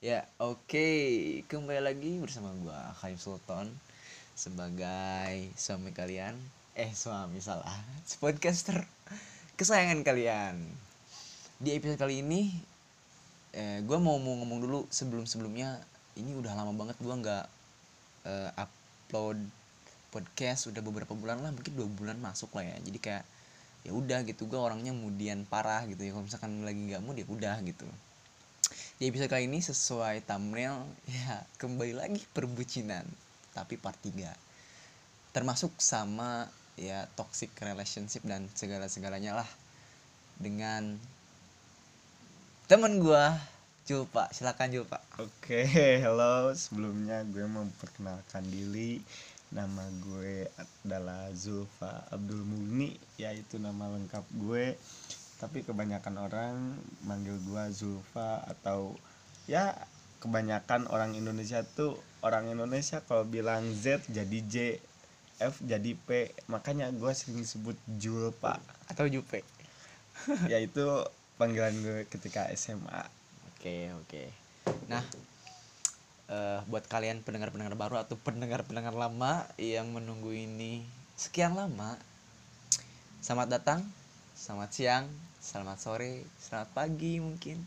Ya, oke. Kembali lagi bersama gua Khaim Sultan sebagai suami kalian. Eh, suami salah. Podcaster kesayangan kalian. Di episode kali ini eh gua mau mau ngomong dulu sebelum-sebelumnya ini udah lama banget gua nggak eh, upload podcast udah beberapa bulan lah mungkin dua bulan masuk lah ya jadi kayak ya udah gitu gua orangnya kemudian parah gitu ya kalau misalkan lagi nggak mood ya udah gitu di episode kali ini sesuai thumbnail ya kembali lagi perbucinan tapi part 3 termasuk sama ya toxic relationship dan segala-segalanya lah dengan temen gua Julpa silakan Julpa Oke, hello. Sebelumnya gue memperkenalkan diri. Nama gue adalah Zulfa Abdul Mugni, yaitu nama lengkap gue. Tapi kebanyakan orang manggil gue Zulfa atau ya kebanyakan orang Indonesia tuh orang Indonesia kalau bilang Z jadi J, F jadi P. Makanya gue sering sebut Julpa, atau Jupe yaitu panggilan gue ketika SMA. Oke oke. Nah, eh, buat kalian pendengar-pendengar baru atau pendengar-pendengar lama yang menunggu ini sekian lama, selamat datang, selamat siang, selamat sore, selamat pagi mungkin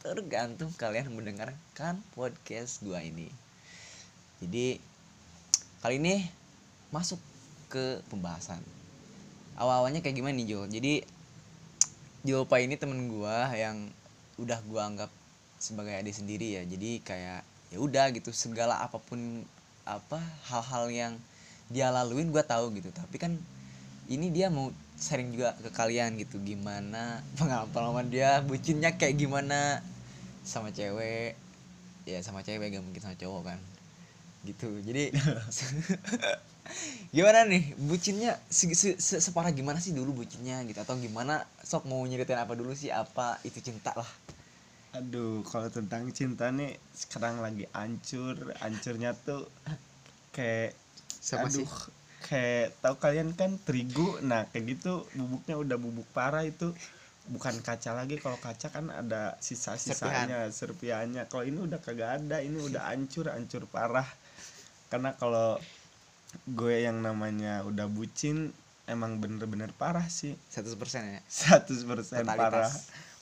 tergantung kalian mendengarkan podcast gua ini. Jadi kali ini masuk ke pembahasan. Awal-awalnya kayak gimana nih Jo? Jadi Jopa ini temen gua yang udah gua anggap sebagai adik sendiri ya jadi kayak ya udah gitu segala apa pun apa hal-hal yang dia laluin gua tahu gitu tapi kan ini dia mau sharing juga ke kalian gitu gimana pengalaman dia bucinnya kayak gimana sama cewek. Ya sama cewek gak mungkin sama cowok kan. Gitu. Jadi gimana nih? Bucinnya se- se- se- separah gimana sih dulu bucinnya gitu? Atau gimana? Sok mau nyeritain apa dulu sih? Apa itu cinta lah? Aduh, kalau tentang cinta nih sekarang lagi hancur, hancurnya tuh kayak Sama aduh, sih? Kayak tahu kalian kan terigu, nah kayak gitu bubuknya udah bubuk parah itu. Bukan kaca lagi kalau kaca kan ada sisa-sisanya serpihannya. Kalau ini udah kagak ada ini udah hancur hancur parah. Karena kalau gue yang namanya udah bucin emang bener-bener parah sih. 100% ya? 100% Totalitas. parah.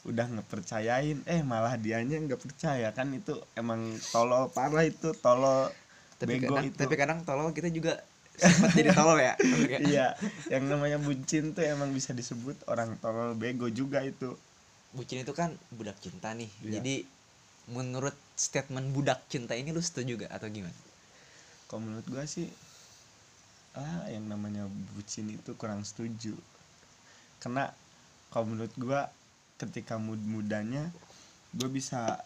Udah ngepercayain. Eh malah dianya nggak percaya. Kan itu emang tolol parah itu tolol tapi bego kadang, itu. tapi kadang tolol kita juga sempat jadi tolol ya iya yang namanya bucin tuh emang bisa disebut orang tolol bego juga itu. Bucin itu kan budak cinta nih. Iya. jadi menurut statement budak cinta ini lu setuju gak atau gimana? Kalau menurut gua sih ah yang namanya bucin itu kurang setuju. Karena kalau menurut gua ketika mud mudanya gue bisa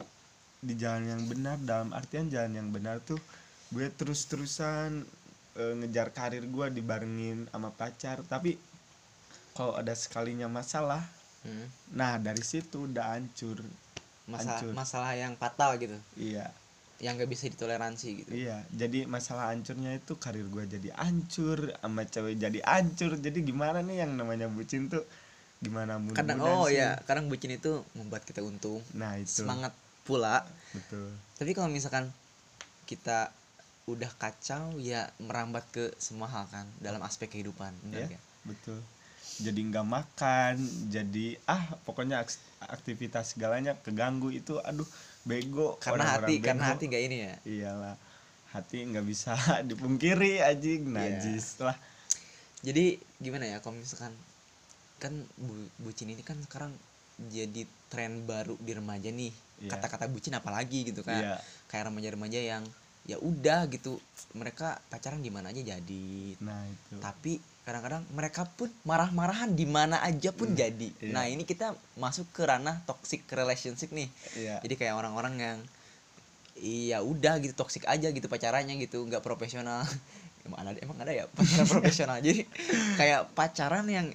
di jalan yang benar dalam artian jalan yang benar tuh gue terus terusan ngejar karir gue dibarengin sama pacar tapi kalau ada sekalinya masalah hmm. nah dari situ udah hancur masalah Hancur. masalah yang fatal gitu iya yang gak bisa ditoleransi gitu Iya, jadi masalah hancurnya itu karir gue jadi hancur, sama cewek jadi hancur. Jadi gimana nih yang namanya bucin tuh gimana mudah kadang oh ya kadang bucin itu membuat kita untung Nah, itu. semangat pula Betul. tapi kalau misalkan kita udah kacau ya merambat ke semua hal kan dalam aspek kehidupan benar gak? Betul. Jadi nggak makan, jadi ah pokoknya aktivitas segalanya keganggu itu aduh bego karena orang-orang hati karena bego. hati gak ini ya Iyalah. Hati nggak bisa dipungkiri anjing Iya. najis lah. jadi gimana ya kalau misalkan kan bu- bucin ini kan sekarang jadi tren baru di remaja nih Iya. kata-kata bucin apalagi gitu kan Iya. kayak remaja-remaja yang ya udah gitu mereka pacaran di mana aja jadi Nah, itu. tapi kadang-kadang mereka pun marah-marahan di mana aja pun Hmm, jadi iya. nah ini kita masuk ke ranah toxic relationship nih Iya. jadi kayak orang-orang yang iya udah gitu toxic aja gitu pacarannya gitu nggak profesional emang ada emang ada ya pacaran profesional jadi kayak pacaran yang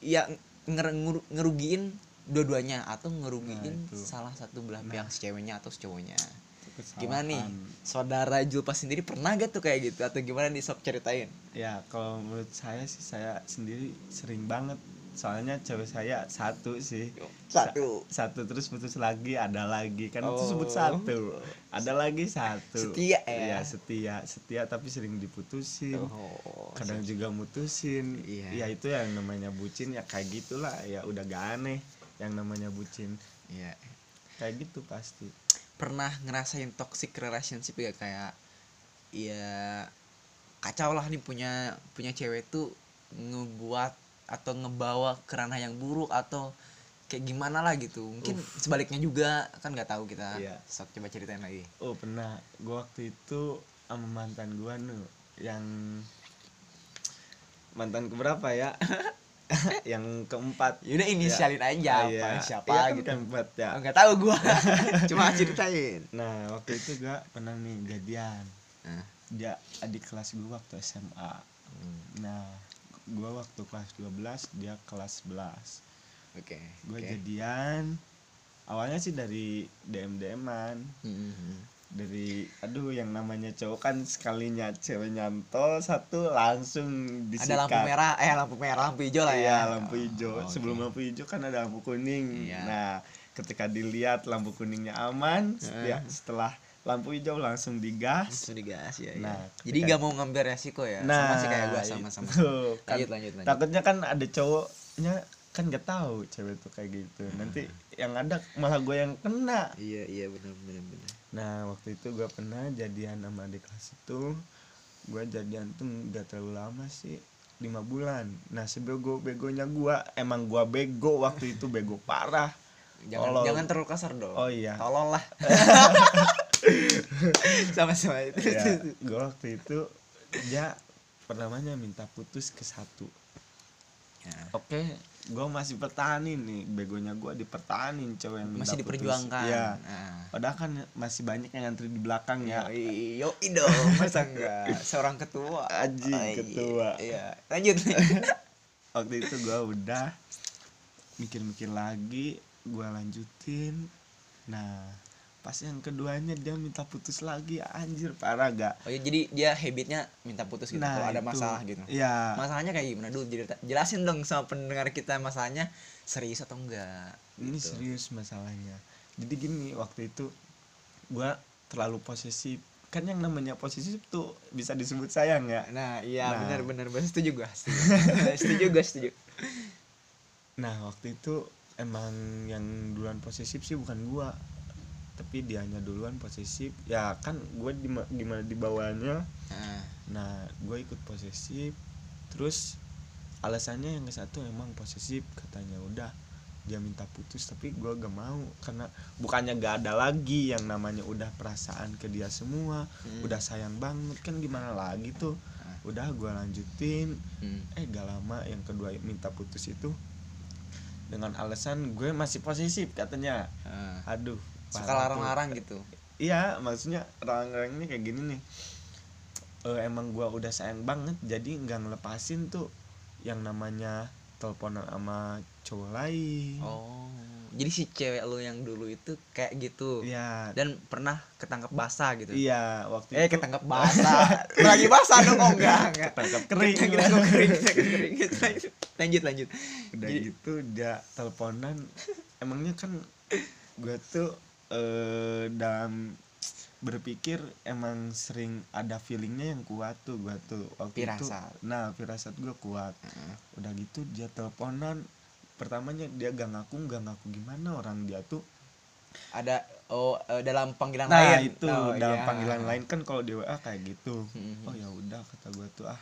ya nger- ngeru- ngerugiin dua-duanya atau ngerugiin Nah, itu. salah satu belah Nah. pihak si ceweknya atau si cowoknya Kesalahan. gimana nih? Saudara Julpa sendiri pernah gak tuh kayak gitu? Atau gimana nih sok ceritain? Ya kalau menurut saya sih saya sendiri sering banget. Soalnya cewek saya satu sih. Satu. satu terus putus lagi ada lagi. Kan itu Oh. sebut satu. Ada lagi satu. Setia ya? Iya, setia setia tapi sering diputusin. Oh kadang juga mutusin. Iya. ya itu yang namanya bucin ya kayak gitulah. Ya udah gak aneh yang namanya bucin. Iya. Kayak gitu pasti pernah ngerasain toxic relationship ya kayak ya kacau lah nih punya punya cewek tuh ngebuat atau ngebawa ke ranah yang buruk atau kayak gimana lah gitu. Mungkin sebaliknya juga kan nggak tahu kita. Iya. sok coba ceritain lagi. Oh pernah. Gua waktu itu sama mantan gua nu yang mantan keberapa ya yang keempat. Yaudah inisialin aja Ah, apa iya. siapa Iya kan gitu. keempat ya. Oh, nggak tahu gua. Cuma ceritain. Nah waktu itu gua pernah nih jadian. Nah. dia adik kelas gua waktu SMA nah gua waktu kelas 12 dia kelas 11 oke gue oke. jadian awalnya sih dari dm dman Mhm. Dari aduh yang namanya cowok kan sekalinya cewek nyantol satu langsung disikat. ada lampu merah eh lampu merah lampu hijau lah ya. Iya, lampu hijau. Oh, oke. sebelum lampu hijau kan ada lampu kuning. Iya. nah ketika dilihat lampu kuningnya aman Heeh. ya setelah lampu hijau langsung digas. Langsung digas ya, Nah, ya. jadi ketika- nggak mau ngambil resiko ya? Sama sih kayak gua sama sama itu kan lanjut lanjut. lanjut takutnya kan ada cowoknya kan gak tahu cewek tuh kayak gitu. Nanti yang ada malah gue yang kena. Iya iya benar benar benar nah waktu itu gue pernah jadian sama adik kelas itu. Gue jadian tuh gak terlalu lama sih lima bulan. Nah sebego begonya gue emang gue bego waktu itu bego parah. Jangan Tolol. jangan terlalu kasar dong. Oh iya. Tolol lah. Sama sama itu. Ya, gue waktu itu dia pertamanya minta putus ke satu. Ya, oke gue masih pertahanin nih begonya gue dipertahanin cewek yang minta masih putus. diperjuangkan Iya. nah. padahal kan masih banyak yang ngantri di belakang ya yo dong masa enggak seorang ketua Anjing, Oh, ketua. iya lanjut waktu itu gue udah mikir-mikir lagi gue lanjutin nah pas yang keduanya dia minta putus lagi anjir parah gak? Oh iya jadi dia habitnya minta putus gitu kalau ada itu. masalah gitu. Ya masalahnya kayak gimana? Dulu jadi jelasin dong sama pendengar kita masalahnya serius atau enggak? Ini gitu. serius masalahnya. Jadi gini waktu itu gue terlalu posesif. Kan yang namanya posesif tuh bisa disebut sayang ya? Nah iya Nah. benar benar benar. Setuju gua setuju gua setuju. Nah waktu itu emang yang duluan posesif sih bukan gua tapi dianya duluan posesif ya kan gue gimana dibawanya nah, nah gue ikut posesif terus alasannya yang ke satu emang posesif katanya udah dia minta putus tapi gue gak mau karena bukannya gak ada lagi yang namanya udah perasaan ke dia semua Hmm. udah sayang banget kan gimana lagi tuh Ah. udah gue lanjutin hmm. eh gak lama yang kedua minta putus itu dengan alasan gue masih posesif katanya Ah. aduh suka larang-larang gitu. iya maksudnya orang-orang ini kayak gini nih. Eh, emang gua udah sayang banget jadi nggak ngelepasin tuh yang namanya teleponan sama cowok lain. Oh jadi si cewek lu yang dulu itu kayak gitu? Iya. Dan pernah ketangkep basah gitu? Iya waktu eh itu. ketangkep basah. Lagi basah dong oh enggak enggak ketangkep kering. ketangkep kering ketangkep kering. Lanjut lanjut. Lanjut udah Jadi- gitu dia teleponan. Emangnya kan gua tuh eh dalam berpikir emang sering ada feelingnya yang kuat tuh gua tuh waktu Firasat. itu nah firasat gua kuat Heeh. udah gitu dia teleponan pertamanya dia gak ngaku gak ngaku gimana orang dia tuh ada oh eh, dalam panggilan nah lain itu Oh, dalam iya. panggilan lain kan kalau di WA kayak gitu Mhm. oh ya udah kata gua tuh ah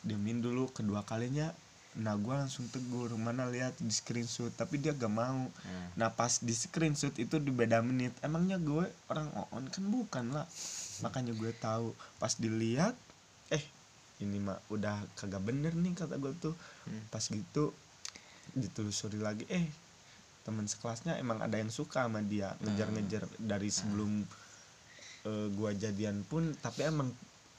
diemin dulu kedua kalinya nah gua langsung tegur mana lihat di screenshot tapi dia gak mau. Nah, nah pas di screenshot itu di beda menit. Emangnya gue orang on kan bukan lah. Makanya gue tahu. Pas dilihat eh ini mah udah kagak bener nih kata gue tuh. Hmm. pas gitu ditelusuri lagi eh teman sekelasnya emang ada yang suka sama dia. Ngejar-ngejar dari sebelum eh, gua jadian pun tapi emang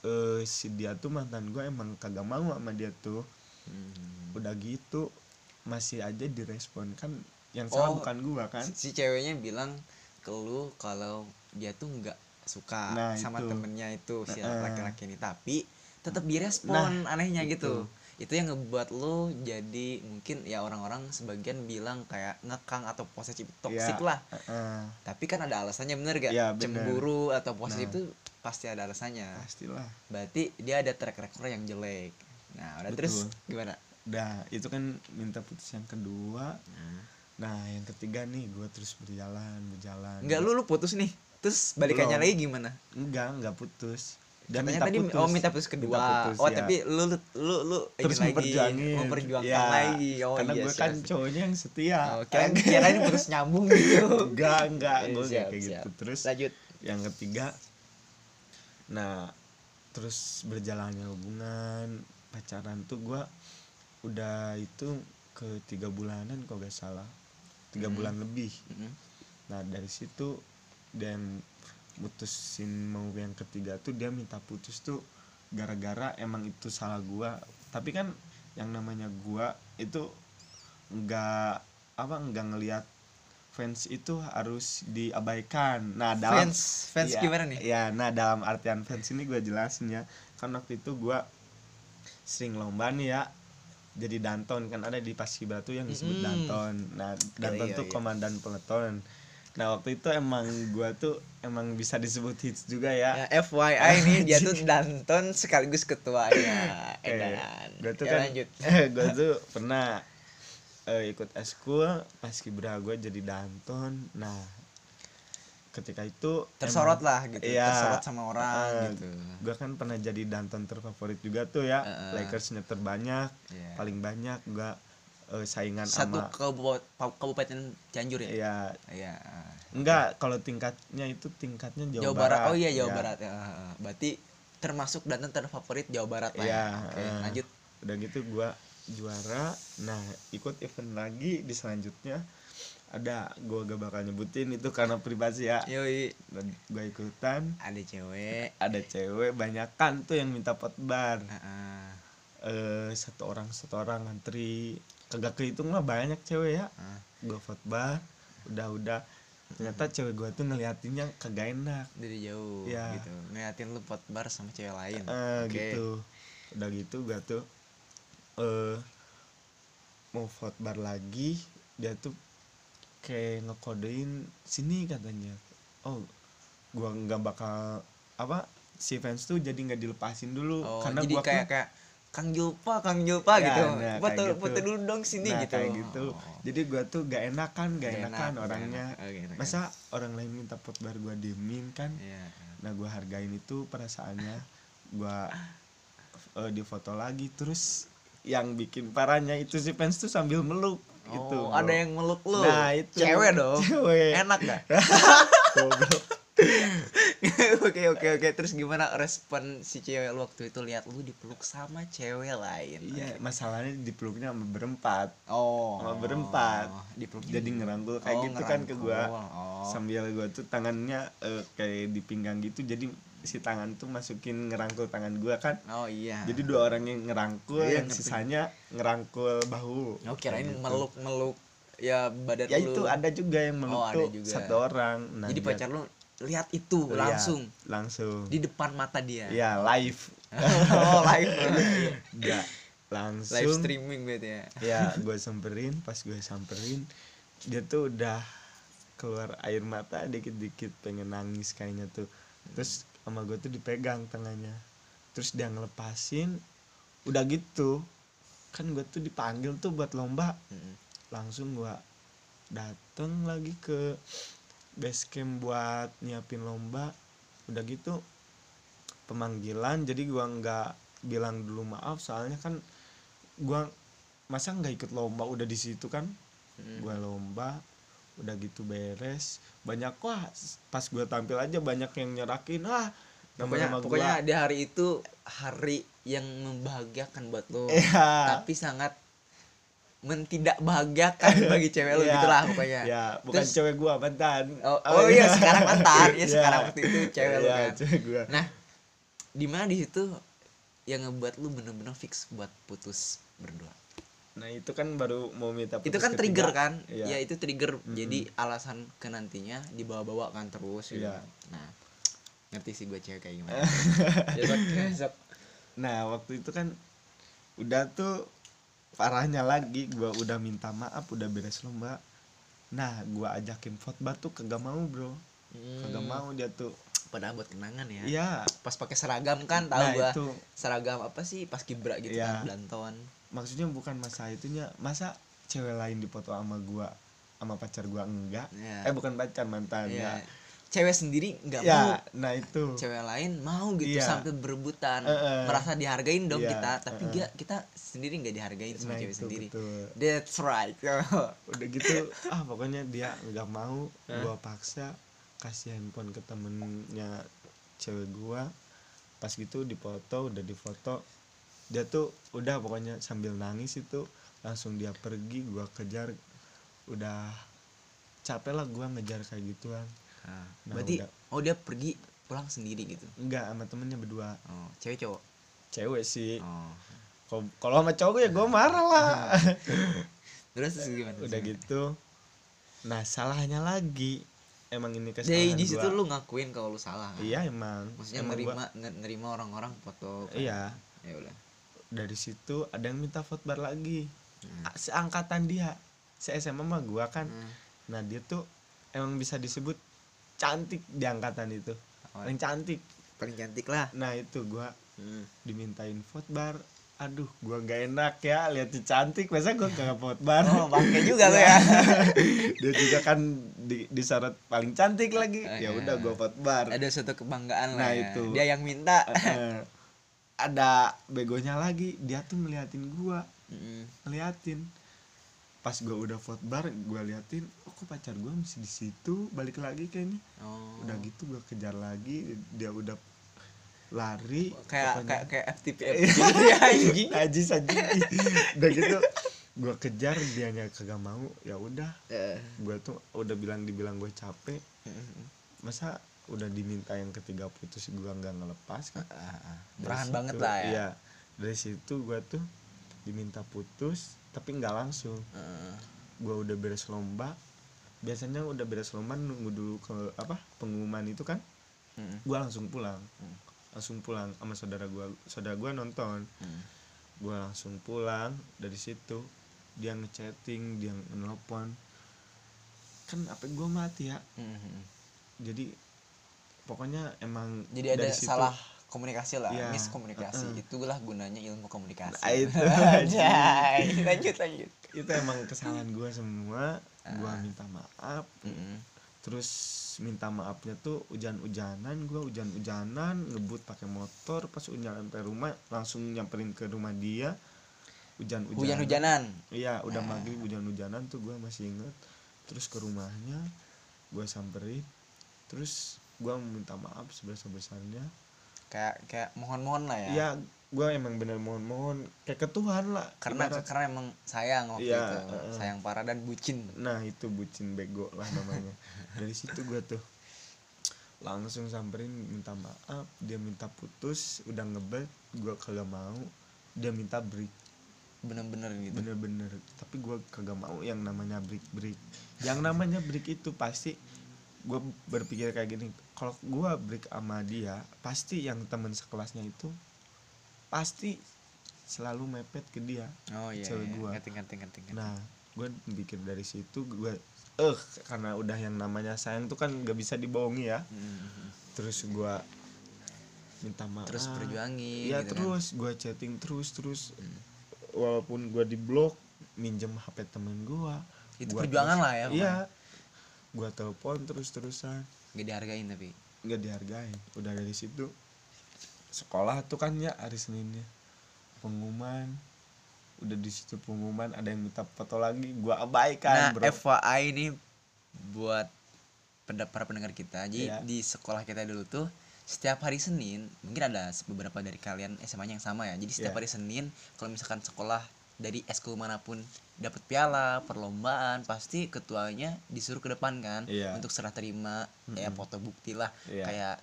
eh, si dia tuh mantan gue emang kagak mau sama dia tuh hmm. udah gitu masih aja direspon kan yang salah Oh, bukan gua kan si, si ceweknya bilang ke lu kalau dia tuh nggak suka Nah, sama itu. temennya itu si Heeh. laki-laki ini tapi tetap direspon anehnya gitu itu yang ngebuat lu jadi mungkin ya orang-orang sebagian bilang kayak ngekang atau posesif toksik Iya. lah Heeh, tapi kan ada alasannya bener gak Iya, bener. cemburu atau posesif Nah. itu pasti ada alasannya pastilah berarti dia ada track record yang jelek nah udah terus gimana? Udah itu kan minta putus yang kedua. Nah. Yang ketiga nih gue terus berjalan berjalan. Enggak lu lu putus nih. Terus balikannya Belum. lagi gimana? Enggak enggak putus. Dan Katanya tadi oh minta putus kedua. Minta putus, oh ya. tapi lu lu lu, lu ini terus lagi memperjuangin. memperjuangkan Ya, lagi. Oh karena iya gue kan siap. cowoknya yang setia. Oh, kirain kirain putus nyambung gitu. Enggak enggak gue kayak siap. gitu. terus lanjut. yang ketiga nah terus berjalannya hubungan pacaran tuh gua udah itu ke tiga bulanan kok gak salah tiga Hmm. bulan lebih Mm-mm. nah dari situ dan mutusin mau yang ketiga tuh dia minta putus tuh gara-gara emang itu salah gua tapi kan yang namanya gua itu nggak apa nggak ngelihat fans itu harus diabaikan nah dalam fans fans Iya, gimana nih Ya, nah dalam artian fans ini gue jelasin ya. Kan waktu itu gue sering lomba nih ya. Jadi danton kan ada di Paskibra tuh yang disebut Mm-mm. danton. Nah, danton iya, tuh iya. komandan peleton. Nah, waktu itu emang gua tuh emang bisa disebut hits juga ya. ya, FYI nih dia tuh Danton sekaligus ketuanya Eh, Edan gua tuh Ya, kan lanjut gue tuh pernah eh, ikut eskul Paskibra gue jadi danton. Nah, ketika itu tersorot lah gitu Iya. tersorot sama orang Eh, gitu gue kan pernah jadi danton terfavorit juga tuh ya Heeh. Lakersnya terbanyak Iya. paling banyak gue saingan satu sama kabupaten, kabupaten Cianjur ya ya iya enggak kalau tingkatnya itu tingkatnya Jawa, Jawa, Barat. oh iya Jawa Ya. Barat ya. berarti termasuk Danton terfavorit Jawa Barat lah Iya, ya oke eh. lanjut udah gitu gue juara nah ikut event lagi di selanjutnya ada gue gak bakal nyebutin itu karena privasi ya. Yoi. Gue ikutan. Ada cewek. Ada cewek banyak kan tuh yang minta pot bar. Heeh. eh satu orang satu orang ngantri. Kagak kehitung lah banyak cewek ya. Ah. gue vote bar udah udah. Ternyata cewek gue tuh ngeliatinnya kagak enak. Dari jauh Iya. gitu. Ngeliatin lu pot bar sama cewek lain. Eh, Oke. gitu. Udah gitu gue tuh eh mau vote bar lagi dia tuh kayak ngekodein sini katanya. Oh gua nggak bakal apa si fans tuh jadi nggak dilepasin dulu oh karena jadi gua kayak kayak Kang Julpa Kang Julpa Ya, gitu. nah, foto gitu. foto dulu dong sini nah, gitu. kayak gitu. Oh. jadi gua tuh gak enakan gak, Gak enakan enak, orangnya. gak enak. Masa orang lain minta pot bar gua diemin kan? Iya. nah gua hargain itu perasaannya. Gua eh, di foto lagi. Terus yang bikin parahnya itu si fans tuh sambil meluk gitu Oh, ada yang meluk lu. nah itu Cewek dong. cewek Enak gak? Goblok. oke oke oke. Terus gimana respon si cewek lu waktu itu lihat lu dipeluk sama cewek lain? iya masalahnya dipeluknya sama berempat Oh. Sama berempat. Dipeluk jadi ngerangkul kayak Oh, gitu kan ke gua ngerangkul. Oh. sambil gua tuh tangannya eh, kayak di pinggang gitu jadi si tangan tuh masukin ngerangkul tangan gua kan Oh iya. jadi dua orang yang ngerangkul Iya, yang ngerti. sisanya ngerangkul bahu Oh kirain Gitu. meluk meluk ya badan ya lu. itu ada juga yang meluk Oh, ada tuh juga. satu orang nah, Jadi pacar lu lihat itu Iya, langsung langsung di depan mata dia. ya live oh live. ya langsung live streaming berarti ya. ya gue samperin pas gue samperin dia tuh udah keluar air mata dikit-dikit pengen nangis kayaknya tuh terus sama gue tuh dipegang tangannya terus dia ngelepasin udah gitu. Kan gue tuh dipanggil tuh buat lomba. Langsung gue dateng lagi ke base camp buat nyiapin lomba. Udah gitu pemanggilan. Jadi gua nggak bilang dulu maaf soalnya kan gua masa nggak ikut lomba udah di situ kan? Mm. gua lomba udah gitu beres banyak wah pas gua tampil aja banyak yang nyerakin ah Pokoknya, pokoknya di hari itu hari yang membahagiakan buat lo. Iya. Tapi sangat mentidak bahagiakan bagi cewek lo Iya. gitulah pokoknya. ya bukan Terus- cewek gua mantan Oh, oh iya sekarang mantan ya Iya. sekarang waktu itu cewek lo Iya, kan. cewek gua Nah, di mana di situ yang ngebuat lu bener-bener fix buat putus berdua? Nah itu kan baru mau minta itu putus kan trigger ketiga. kan? Iya. Ya itu trigger. Jadi alasan ke nantinya dibawa-bawa kan terus gitu. Iya. Nah, ngerti sih gue cewek kayak gimana. ya, ya. Nah waktu itu kan udah tuh parahnya lagi gua udah minta maaf udah beres lomba nah gua ajakin footbar tuh kagak mau bro kagak Hmm, mau dia tuh padahal buat kenangan ya iya pas pakai seragam kan tahu nah gua itu seragam apa sih pas kibra gitu Iya. kan belanton maksudnya bukan masa itunya masa cewek lain dipoto sama gua sama pacar gua enggak? Ya eh bukan pacar mantan ya. ya cewek sendiri nggak ya mau. nah itu. Cewek lain mau gitu Iya. sampai berebutan. Eh, eh. merasa dihargain dong Iya, kita tapi dia kita sendiri nggak dihargain sama nah cewek itu sendiri. betul. That's right. Udah gitu ah pokoknya dia nggak mau Hah? gua paksa kasih handphone ke temennya cewek gua. Pas gitu dipoto udah difoto dia tuh udah pokoknya sambil nangis itu langsung dia pergi gua kejar. Udah capek lah gua ngejar kayak gituan. Nah, berarti udah. oh dia pergi pulang sendiri gitu? Enggak sama temennya berdua. Oh cewek cowok? Cewek sih. Oh. Kalo- kalau sama cowok ya gua marah lah. Terus gimana? Udah gitu. Nah salahnya lagi. Emang ini jadi kesalahan di situ lu ngakuin kalau lu salah kan? iya emang. Maksudnya emang nerima gua- nerima orang-orang foto kan? iya. Ya udah dari situ ada yang minta footbar lagi. Hmm. Seangkatan dia. Se SMA mah gua kan. Hmm. nah dia tuh emang bisa disebut cantik di angkatan itu. Oh, paling cantik. Paling cantik lah. Nah itu gua Hmm. dimintain footbar aduh gua gak enak ya lihat si cantik. Masa gua gak footbar oh bangke juga lu ya? Dia juga kan di, disorot paling cantik lagi. Oh, ya iya. udah gua footbar ada suatu kebanggaan Nah, lah ya. itu. dia yang minta ada begonya lagi dia tuh ngeliatin gua. Mm. ngeliatin. Pas gua udah footbar gua liatin oh kok pacar gua masih di situ? Balik lagi kayaknya. Oh. Udah gitu gua kejar lagi dia udah lari. Kayak kayak kayak FTP gitu ya anjing. Najis anjing. Udah gitu gua kejar dianya kagak mau. Ya udah. Eh. gua tuh udah bilang dibilang gue capek. Masa udah diminta yang ketiga putus gua nggak ngelepas kan Ah, ah. Murahan situ- banget lah ya iya dari situ gua tuh diminta putus tapi nggak langsung Heeh. gua udah beres lomba biasanya udah beres lomba nunggu dulu ke apa pengumuman itu kan Mm. gua langsung pulang Hmm. langsung pulang sama saudara gua saudara gua nonton Mm. gua langsung pulang dari situ dia ngechatting dia nelpon kan apa gua mati ya Mm. jadi pokoknya emang jadi ada situ- salah komunikasi lah Iya. miskomunikasi. Heeh. itulah itulah gunanya ilmu komunikasi. Nah, itu lanjut lanjut. Itu emang kesalahan gua semua. Ah. minta maaf. Mm. terus minta maafnya tuh hujan-hujanan gua hujan-hujanan ngebut pakai motor pas udah nyampe rumah langsung nyamperin ke rumah dia. Hujan-hujanan. Hujan-hujanan? Iya udah Nah. maghrib hujan-hujanan tuh gua masih inget. Terus ke rumahnya gua samperin. Terus gua minta maaf sebesar-besarnya. Kayak kayak mohon-mohon lah ya. Iya gua emang bener mohon-mohon kayak ke Tuhan lah karena ibarat. karena emang sayang waktu Iya, itu. heeh. sayang parah dan bucin. Nah itu bucin bego lah namanya. Dari situ gua tuh langsung samperin minta maaf dia minta putus udah ngebet gua kagak mau dia minta break. Bener-bener gitu. Bener-bener tapi gua kagak mau yang namanya break break yang namanya break itu pasti gua berpikir kayak gini kalau gua break sama dia pasti yang temen sekelasnya itu pasti selalu mepet ke dia oh iya, cewek iya. gua. ngerti ngerti. Nah, gue pikir dari situ gue eh karena udah yang namanya sayang tuh kan gak bisa dibohongi ya. Mm. Terus gue minta maaf. terus perjuangin Iya gitu kan. terus gue chatting terus terus Hmm. walaupun gue di blok minjem HP temen gue. itu perjuangan lah ya Iya. Gue telepon terus terusan gak dihargain tapi? Nggak dihargain. Udah dari situ sekolah tuh kan ya hari Seninnya. Pengumuman. Udah di situ pengumuman ada yang minta foto lagi gua nah abaikan bro FYI ini buat para pendengar kita. Jadi Iya. di sekolah kita dulu tuh setiap hari Senin mungkin ada beberapa dari kalian SMA-nya yang sama ya. Jadi setiap Iya. hari Senin kalau misalkan sekolah dari eskul mana pun dapat piala perlombaan pasti ketuanya disuruh ke depan kan Iya. untuk serah terima ya foto bukti lah. Iya. kayak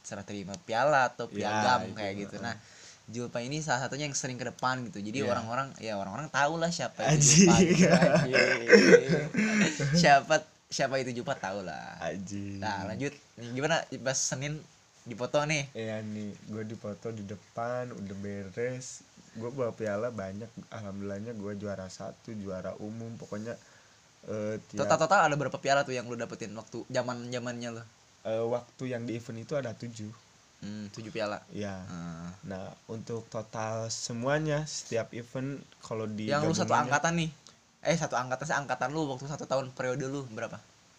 serah terima piala atau Iya, piagam kayak gitu. nah Julpa ini salah satunya yang sering ke depan gitu. Jadi Iya. orang-orang ya orang-orang tahu lah siapa itu. Julpa gitu, siapa siapa itu Julpa tahu lah. Aji. nah lanjut. Gimana? Pas Senin dipoto nih. Iya nih, gue dipoto di depan, udah beres, gue bawa piala banyak alhamdulillahnya gue juara satu juara umum pokoknya eh tiap total total ada berapa piala tuh yang lu dapetin waktu zaman zamannya lu? Eh, waktu yang di event itu ada tujuh. Hmm, tujuh piala. Ya Ah. nah untuk total semuanya setiap event kalau di yang lu satu angkatan nih? Eh satu angkatan sih angkatan lu waktu satu tahun periode lu berapa?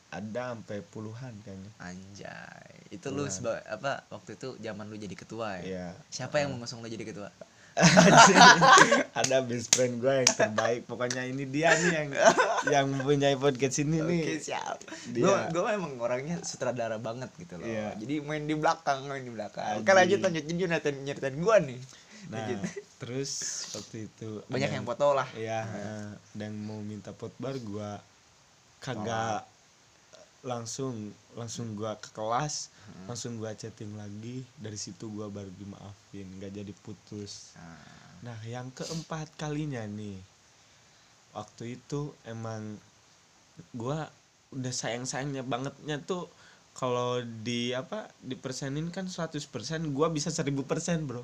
Ada sampai puluhan kayaknya. Anjay. Itu lu Puluhan. seba- apa waktu itu zaman lu jadi ketua ya? Iya. siapa yang mengusung lu jadi ketua ada best friend gue yang terbaik pokoknya ini dia nih yang yang mempunyai podcast ini nih Oke siap. Dia. Gue gue emang orangnya sutradara banget gitu loh. Iya. Jadi main di belakang, main di belakang. Anjing. lanjut lanjut jadi nyeritain nyeritain gue nih. nah Lanjut. terus waktu itu Banyak ada yang foto lah. Iya, eh, dan mau minta pot bar gua kagak langsung langsung gua ke kelas, Hmm. langsung gua chatting lagi. Dari situ gua baru dimaafin, nggak jadi putus. Nah, Nah, yang keempat kalinya nih. Waktu itu emang gua udah sayang-sayangnya bangetnya tuh kalau di apa dipersenin kan 100% gua bisa 1000% bro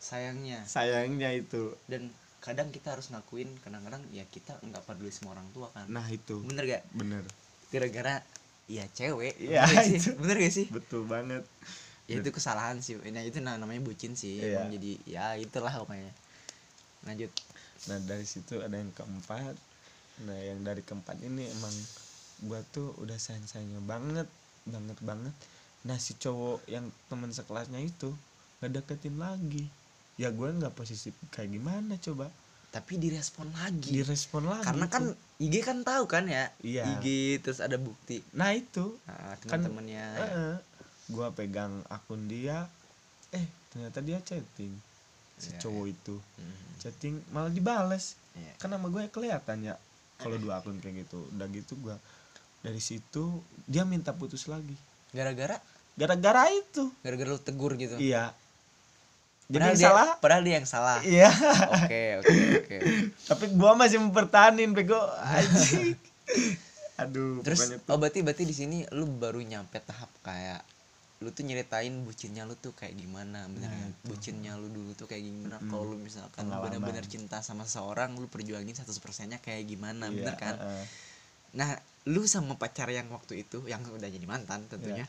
sayangnya sayangnya itu dan kadang kita harus ngakuin kadang-kadang ya kita nggak peduli sama orang tua kan. nah itu Bener gak? bener Gara-gara ya cewek. Iya, bener gak sih? itu. Bener gak sih? betul banget Ya itu kesalahan sih. Nah itu na- namanya bucin sih. Iya. Emang jadi ya itulah pokoknya. Lanjut. nah dari situ ada yang keempat nah yang dari keempat ini emang gua tuh udah sayang sayangnya banget banget banget nah si cowok yang teman sekelasnya itu nggak deketin lagi ya gue nggak posisi kayak gimana coba Tapi direspon lagi. direspon lagi karena tuh. Kan IG kan tahu kan ya? Iya. IG terus ada bukti. Nah itu. Nah, Kan, teman-temannya. Heeh. gua pegang akun dia eh ternyata dia chatting. Si Iya, cowok itu. Mhm. chatting malah dibales. Iya. kan nama gue kelihatan ya kalau dua akun kayak gitu. Udah gitu gua dari situ dia minta putus lagi. Gara-gara? Gara-gara itu. Gara-gara lu tegur gitu? Iya jadi padahal yang dia, salah padahal dia yang salah iya oke oke oke tapi gua masih mempertahanin bego anjing aduh terus oh berarti berarti di sini lu baru nyampe tahap kayak lu tuh nyeritain bucinnya lu tuh kayak gimana bener Nah, itu. bucinnya lu dulu tuh kayak gimana Mm-mm. kalau lu misalkan bener-bener cinta sama seseorang lu perjuangin 100% nya kayak gimana Iya, bener kan. Nah, lu sama pacar yang waktu itu yang udah jadi mantan tentunya. Iya.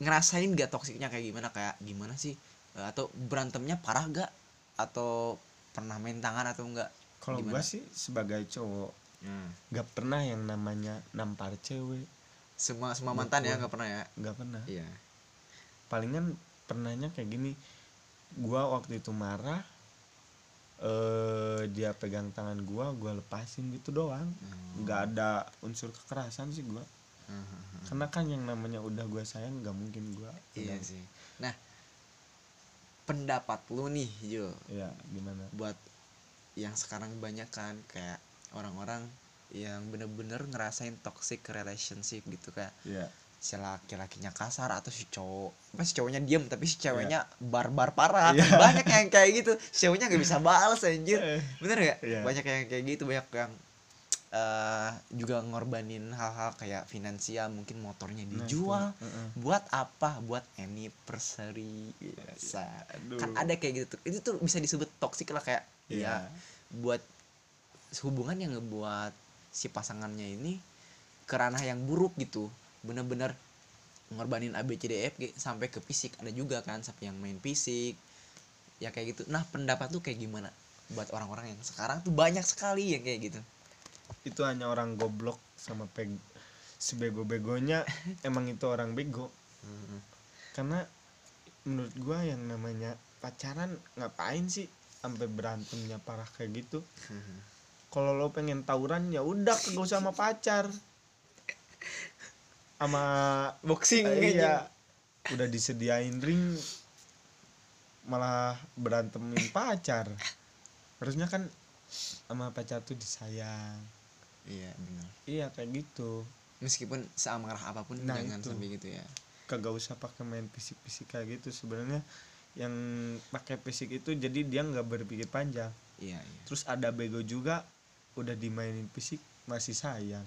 Ngerasain gak toksiknya kayak gimana? Kayak gimana sih? Eh, Atau berantemnya parah gak? Atau pernah main tangan atau enggak? kalau gua sih sebagai cowok gak pernah yang namanya nampar cewek Semua semua mantan ya nggak pernah ya? gak pernah Iya. palingan pernahnya kayak gini gua waktu itu marah eh dia pegang tangan gua gua lepasin gitu doang Hmm. nggak ada unsur kekerasan sih gua Hmm. karena kan yang namanya udah gua sayang nggak mungkin gua Iya sih. Nah, pendapat lu nih, Jo, ya gimana? Buat yang sekarang banyak kan kayak orang-orang yang bener-bener ngerasain toxic relationship gitu kayak ya si laki-lakinya kasar atau si cowok apa si cowoknya diem tapi si ceweknya Iya. barbar parah. Iya. banyak yang kayak gitu. Si cowoknya nggak bisa balas anjir. Eh, bener gak Iya. banyak yang kayak gitu banyak yang eh juga ngorbanin hal-hal kayak finansial mungkin motornya nah itu. dijual. Heeh. buat apa? Buat anniversary. Biasa Aduh. kan ada kayak gitu. Tuh itu tuh bisa disebut toksik lah kayak Iya. ya buat hubungan yang ngebuat si pasangannya ini ke ranah yang buruk gitu. Bener-bener ngorbanin A B C D E F G sampai ke fisik. Ada juga kan sampai yang main fisik. Ya kayak gitu. Nah pendapat tuh kayak gimana buat orang-orang yang sekarang tuh banyak sekali yang kayak gitu itu hanya orang goblok sama peg sebego-begonya emang itu orang bego. Karena menurut gua yang namanya pacaran ngapain sih sampai berantemnya parah kayak gitu? Kalau lo pengen tawuran ya udah kagak usah sama pacar. Sama boxing eh, iya. Udah disediain ring malah berantemin pacar. Harusnya kan sama pacar tuh disayang iya benar. Iya kayak gitu. Meskipun seamarah apa pun Nah, jangan itu. sampai gitu ya. Kagak usah pakai main fisik-fisik kayak gitu. Sebenarnya yang pakai fisik itu jadi dia nggak berpikir panjang. Iya iya. Terus ada bego juga udah dimainin fisik masih sayang.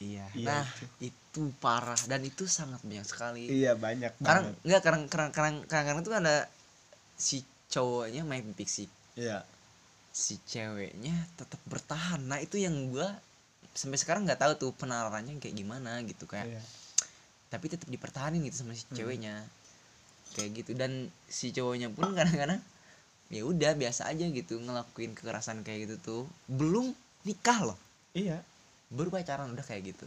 Iya. Iya, nah itu. parah. Dan itu sangat banyak sekali. Iya banyak enggak kadang kadang kadang kadang kadang tuh ada si cowoknya main fisik. Iya si ceweknya tetap bertahan. Nah itu yang gua sampai sekarang nggak tahu tuh penalarannya kayak gimana gitu kayak iya. tapi tetap dipertahanin gitu sama si Hmm. ceweknya. Kayak gitu. Dan si cowoknya pun kadang-kadang ya udah biasa aja gitu ngelakuin kekerasan kayak gitu tuh. Belum nikah loh. Iya. Baru pacaran udah kayak gitu.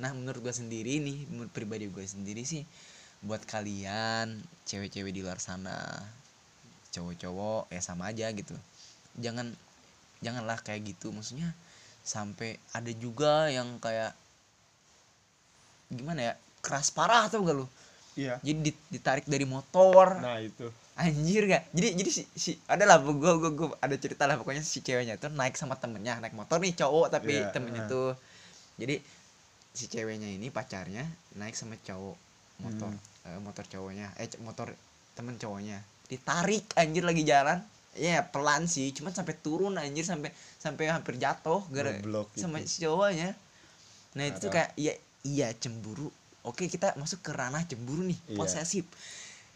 Nah menurut gue sendiri nih menurut pribadi gue sendiri sih buat kalian cewek-cewek di luar sana cowok-cowok ya sama aja gitu jangan janganlah kayak gitu. Maksudnya sampai ada juga yang kayak gimana ya keras parah tuh gak lu? Iya. Jadi dit- ditarik dari motor. Nah itu. Anjir gak jadi jadi si, si ada lah gue gue gue ada cerita lah pokoknya si ceweknya tuh naik sama temennya naik motor nih cowok tapi Iya, temennya uh. tuh. Jadi si ceweknya ini pacarnya naik sama cowok motor Hmm. eh, motor cowoknya eh motor temen cowoknya. Ditarik anjir lagi jalan ya pelan sih cuman sampai turun anjir sampai sampai hampir jatuh gara Goblok sama itu. si cowoknya nah itu tuh kayak iya iya cemburu oke kita masuk ke ranah cemburu nih Iya. posesif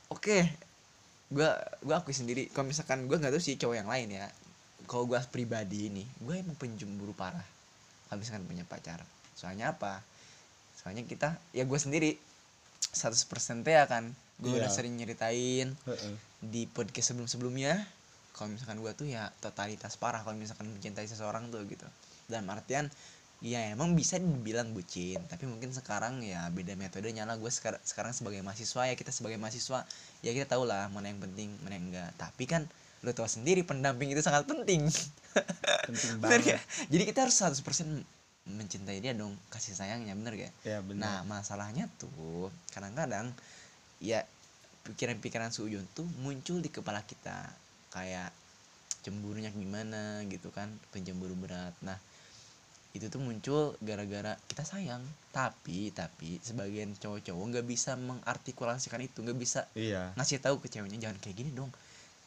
oke gua gua akui sendiri kalau misalkan gua nggak tahu sih cowok yang lain ya kalau gua pribadi ini gua emang pencemburu parah kalau misalkan punya pacar soalnya apa soalnya kita ya gua sendiri 100% teh ya kan gua Iya. udah sering nyeritain Heeh. di podcast sebelum-sebelumnya kalau misalkan gua tuh ya totalitas parah kalau misalkan mencintai seseorang tuh gitu. Dalam artian ya emang bisa dibilang bucin tapi mungkin sekarang ya beda metodenya lah. Gue sekarang sekarang sebagai mahasiswa ya kita sebagai mahasiswa ya kita tahu lah mana yang penting mana yang enggak. Tapi kan lo tahu sendiri pendamping itu sangat penting. Penting bener banget. gak? jadi kita harus 100% mencintai dia dong kasih sayangnya bener gak ya Nah benar masalahnya tuh kadang-kadang ya pikiran-pikiran suujun tuh muncul di kepala kita kayak cemburunya gimana gitu kan pencemburu berat. Nah itu tuh muncul gara-gara kita sayang. Tapi tapi sebagian cowok-cowok nggak bisa mengartikulasikan itu nggak bisa iya. ngasih tahu ke ceweknya jangan kayak gini dong.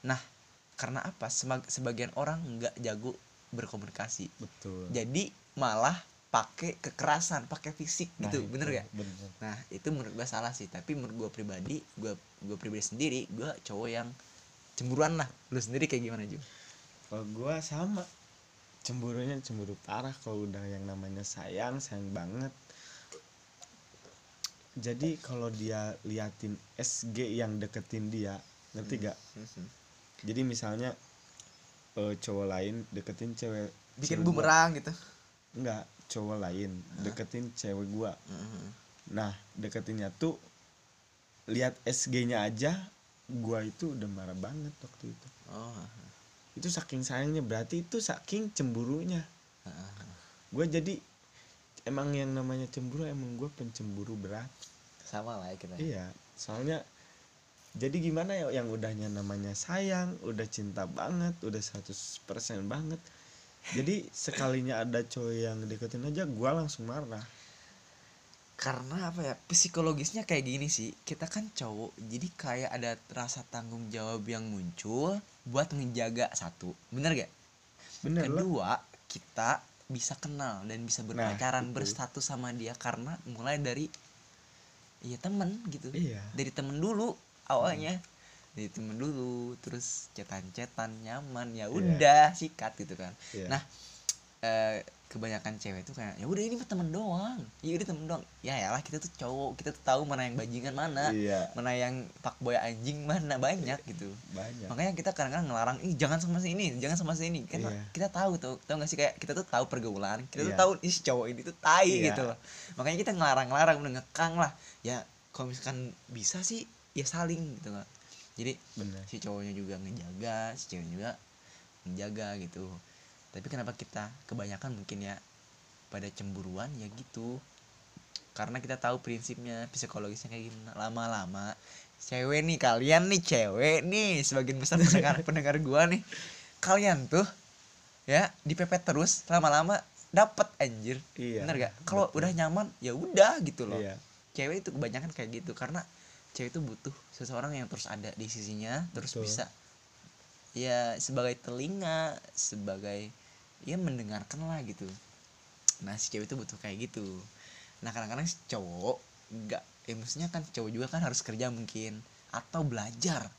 Nah karena apa? Sebagian orang nggak jago berkomunikasi. Betul. Jadi malah pakai kekerasan pakai fisik Nah, gitu itu, bener gak bener. Nah itu menurut gue salah sih. Tapi menurut gue pribadi gue gue pribadi sendiri gue cowok yang cemburuan lah. Lu sendiri kayak gimana Ju? kalau gua sama. Cemburunya cemburu parah kalau udah yang namanya sayang sayang banget. Jadi kalau dia liatin SG yang deketin dia ngerti gak jadi misalnya eh, cowok lain deketin cewek bikin cewek gua. bumerang gitu? Enggak cowok lain deketin cewek gua. Mhm. nah deketinnya tuh lihat SG-nya aja gua itu udah marah banget waktu itu. Oh itu saking sayangnya berarti itu saking cemburunya. Gue jadi emang yang namanya cemburu emang gue pencemburu berat. Sama lah ya kita iya soalnya jadi gimana ya yang udahnya namanya sayang udah cinta banget udah 100% banget. Jadi sekalinya ada cowok yang deketin aja gue langsung marah karena apa ya psikologisnya kayak gini sih. Kita kan cowok jadi kayak ada rasa tanggung jawab yang muncul buat menjaga satu. Bener gak? Bener lah. Kedua kita bisa kenal dan bisa berpacaran itu. berstatus sama dia karena mulai dari iya temen gitu. Iya. Dari temen dulu awalnya. Dari temen dulu terus cetan-cetan nyaman ya Iya. udah sikat gitu kan. Iya. Nah, eh, kebanyakan cewek tuh kayak ya udah ini mah temen doang. Ya udah temen doang. Ya ya lah kita tuh cowok kita tuh tahu mana yang bajingan mana iya. mana yang fuckboy anjing mana. Banyak gitu. Banyak. Makanya kita kadang-kadang ngelarang ih jangan sama si ini jangan sama si ini. Kan Iya. kita tahu tuh tahu gak sih kayak kita tuh tahu pergaulan kita tuh Iya. tahu ih cowok ini tuh tai Iya. gitu loh. Makanya kita ngelarang-larang udah ngekang lah. Ya kalau misalkan bisa sih ya saling gitu kan jadi bener. si cowoknya juga ngejaga si ceweknya juga menjaga gitu tapi kenapa kita kebanyakan mungkin ya pada cemburuan? Ya gitu. Karena kita tahu prinsipnya psikologisnya kayak gimana. Lama-lama cewek nih kalian nih cewek nih sebagian besar pendengar pendengar gua nih. Kalian tuh ya dipepet terus lama-lama dapet anjir. Iya bener gak kalau udah nyaman ya udah gitu loh. Iya. Cewek itu kebanyakan kayak gitu karena cewek itu butuh seseorang yang terus ada di sisinya terus Betul. bisa ya sebagai telinga sebagai ya mendengarkan lah gitu. Nah si cewek itu butuh kayak gitu. Nah kadang-kadang si cowok nggak ya maksudnya kan cowok juga kan harus kerja mungkin. Atau belajar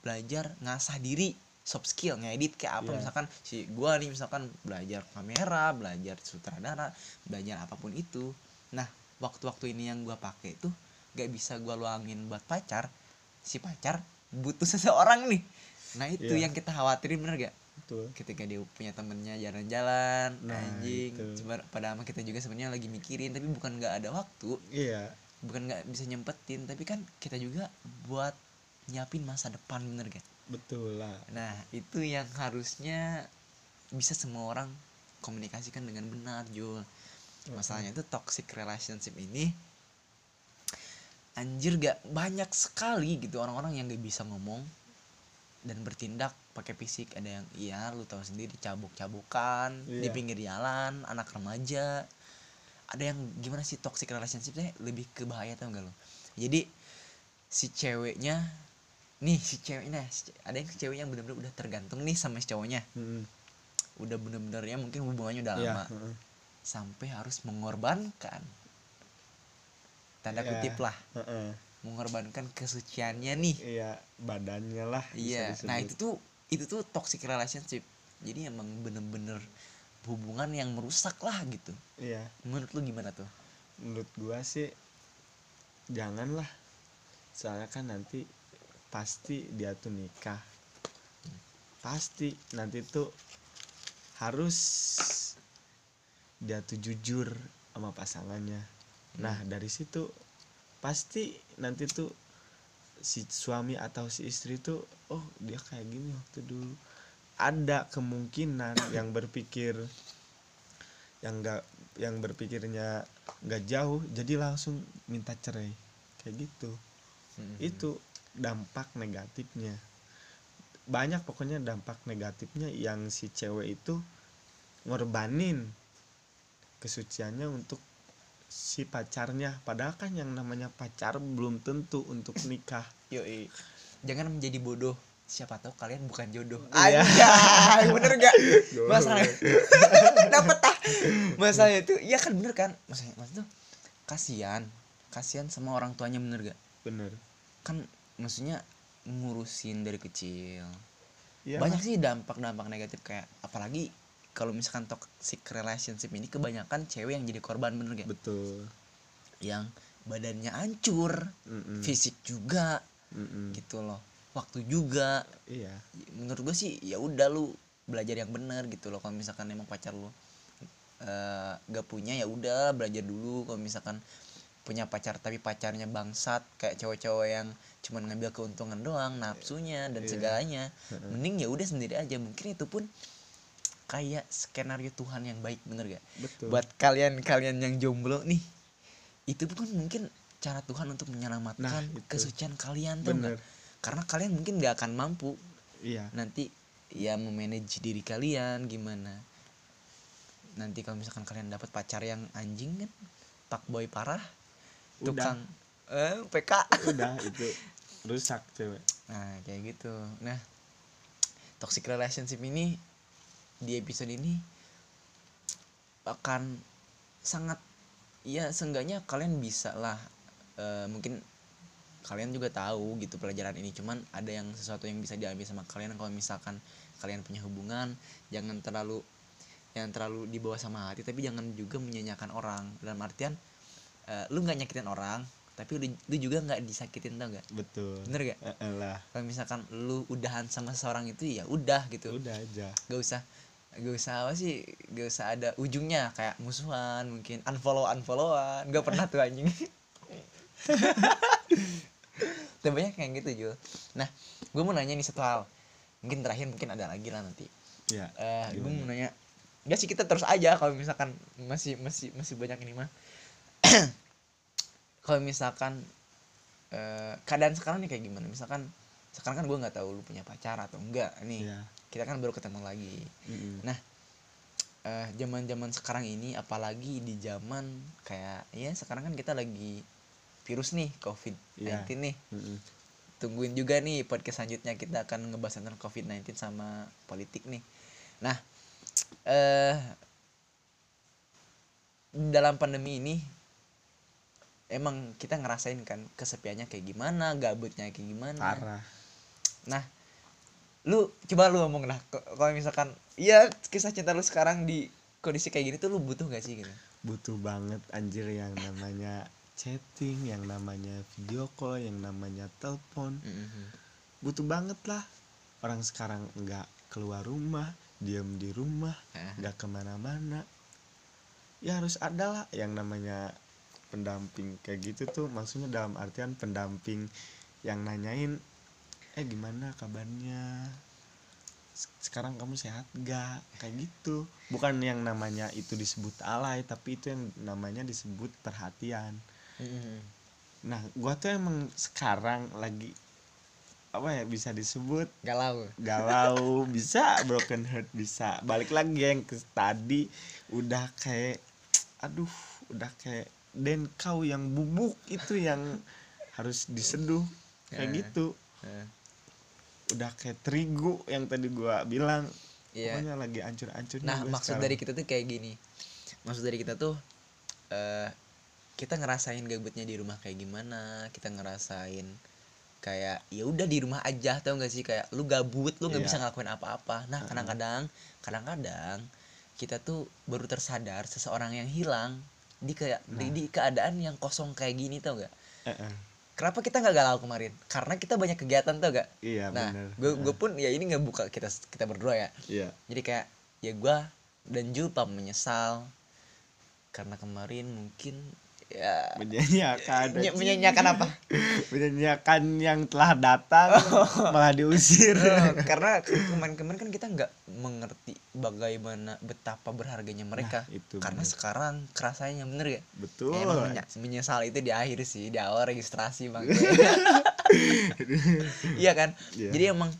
belajar ngasah diri soft skill ngedit kayak apa. Iya. misalkan si gua nih misalkan belajar kamera belajar sutradara belajar apa pun itu. Nah waktu-waktu ini yang gua pakai tuh gak bisa gua luangin buat pacar si pacar butuh seseorang nih nah itu Iya. yang kita khawatirin bener gak betul. Ketika dia punya temennya jalan-jalan Nah, anjing itu. Cuma pada ama kita juga sebenarnya lagi mikirin tapi bukan nggak ada waktu. Iya. Bukan nggak bisa nyempetin tapi kan kita juga buat nyiapin masa depan bener gak betul lah. Nah itu yang harusnya bisa semua orang komunikasikan dengan benar Jul. Masalahnya itu toxic relationship ini anjir gak banyak sekali gitu orang-orang yang gak bisa ngomong dan bertindak pakai fisik ada yang iya lu tahu sendiri cabuk-cabukan di Iya. pinggir jalan anak remaja ada yang gimana sih toxic relationshipnya lebih ke bahaya tau gak lo jadi si ceweknya nih si ceweknya si ada yang si cewek yang bener-bener udah tergantung nih sama si cowoknya Mm-mm. udah bener-bener ya mungkin hubungannya udah Iya, lama heeh. sampai harus mengorbankan tanda Iya. kutip lah Heeh. Mengorbankan kesuciannya nih. Iya badannya lah iya. nah itu tuh itu tuh toxic relationship. Jadi emang bener-bener hubungan yang merusak lah gitu. Iya. Menurut lu gimana tuh? Menurut gua sih janganlah. Soalnya kan nanti pasti dia tuh nikah. Pasti nanti tuh harus dia tuh jujur sama pasangannya. Nah dari situ pasti nanti tuh si suami atau si istri tuh oh dia kayak gini waktu dulu. Ada kemungkinan yang berpikir yang enggak yang berpikirnya nggak jauh jadi langsung minta cerai. Kayak gitu. Hmm. itu dampak negatifnya. Banyak pokoknya dampak negatifnya yang si cewek itu ngorbanin kesuciannya untuk si pacarnya. Padahal kan yang namanya pacar belum tentu untuk nikah. Yoi. jangan menjadi bodoh. Siapa tahu kalian bukan jodoh. Iya. Anjay, bener gak masalah dapat ah. Masalah itu ya kan bener kan? Maksudnya maksud tuh kasihan. Kasihan sama orang tuanya bener gak bener. Kan maksudnya ngurusin dari kecil. Iya. Banyak sih dampak-dampak negatif kayak apalagi kalau misalkan toxic relationship ini kebanyakan cewek yang jadi korban bener gak betul. Yang badannya hancur Mm-mm. fisik juga Mm-mm. gitu loh. Waktu juga. Iya. Menurut gue sih ya udah lu belajar yang bener gitu loh. Kalau misalkan emang pacar lu eh, gak punya ya udah belajar dulu. Kalau misalkan punya pacar tapi pacarnya bangsat kayak cowok-cowok yang cuman ngambil keuntungan doang nafsunya dan Iya. segalanya mending ya udah sendiri aja. Mungkin itu pun kayak skenario Tuhan yang baik bener gak betul. Buat kalian-kalian yang jomblo nih itu pun mungkin cara Tuhan untuk menyelamatkan Nah, itu. kesucian kalian tuh. Bener. Karena kalian mungkin gak akan mampu. Iya. Nanti ya memanage diri kalian gimana? Nanti kalau misalkan kalian dapat pacar yang anjing kan pak boy parah Udah. tukang eh PK udah itu. Rusak cewek. Nah kayak gitu. Nah toxic relationship ini di episode ini akan sangat ya seenggaknya kalian bisa lah eh, mungkin kalian juga tahu gitu pelajaran ini. Cuman ada yang sesuatu yang bisa diambil sama kalian. Kalau misalkan kalian punya hubungan jangan terlalu yang terlalu dibawa sama hati tapi jangan juga menyanyikan orang. Dalam artian eh, lu nggak nyakitin orang tapi lu, lu juga nggak disakitin tau nggak? Betul. Bener gak eh lah. Kalau misalkan lu udahan sama seseorang itu ya udah gitu. Udah aja. Gak usah gak usah apa sih gak usah ada ujungnya kayak musuhan mungkin unfollow unfollowan gak pernah tuh anjing. Tapi banyak kayak gitu Jul. Nah gue mau nanya nih satu hal. Mungkin terakhir mungkin ada lagi lah nanti. Ya eh gue mau nanya. Gak sih kita terus aja kalau misalkan masih masih masih banyak ini mah. Kalau misalkan eh, keadaan sekarang nih kayak gimana? Misalkan sekarang kan gue nggak tahu lu punya pacar atau enggak nih. Ya kita kan baru ketemu lagi Mm-mm. Nah, eh zaman zaman sekarang ini apalagi di zaman kayak ya sekarang kan kita lagi virus nih covid 19 Iya. nih Mm-mm. tungguin juga nih podcast selanjutnya kita akan ngebahas tentang covid 19 sama politik nih nah eh dalam pandemi ini emang kita ngerasain kan kesepiannya kayak gimana gabutnya kayak gimana parah nah lu coba lu ngomong k- kalau misalkan iya kisah cinta lu sekarang di kondisi kayak gini tuh lu butuh gak sih gitu? Butuh banget anjir yang namanya chatting yang namanya video call yang namanya telepon. Butuh banget lah. Orang sekarang nggak keluar rumah diam di rumah nggak ke mana-mana. Ya harus ada lah yang namanya pendamping kayak gitu tuh. Maksudnya dalam artian pendamping yang nanyain eh gimana kabarnya? Se- sekarang kamu sehat gak kayak gitu. Bukan yang namanya itu disebut alay tapi itu yang namanya disebut perhatian. Nah gua tuh emang sekarang lagi apa ya bisa disebut galau. galau. Bisa broken heart bisa. Balik lagi yang ke tadi udah kayak aduh udah kayak dan kau yang bubuk itu yang harus diseduh. Kayak Eh. gitu. Eh, udah kayak terigu yang tadi gua bilang iya pokoknya lagi ancur-ancurnya nah maksud sekarang. dari kita tuh kayak gini maksud dari kita tuh eh kita ngerasain gabutnya di rumah kayak gimana kita ngerasain kayak ya udah di rumah aja tau gak sih kayak lu gabut lu nggak Iya. bisa ngelakuin apa-apa nah kadang-kadang kadang-kadang kita tuh baru tersadar seseorang yang hilang di kayak di, Nah. di keadaan yang kosong kayak gini tau gak Eh, eh. Kenapa kita nggak galau kemarin? Karena kita banyak kegiatan tau gak iya nah gue gue pun ya ini nggak buka kita kita berdua ya. Iya. Jadi kayak ya gua dan Julpa menyesal. Karena kemarin mungkin ya. Menyanyiakan. Menye- menyanyiakan apa? Menyanyiakan yang telah datang malah diusir. Eh, karena kemarin-kemarin kan kita nggak mengerti bagaimana betapa berharganya mereka. Nah, itu karena bener. sekarang kerasanya bener ya betul. Emang menya- menyesal itu di akhir sih di awal registrasi bang. Iya kan? Iya. jadi emang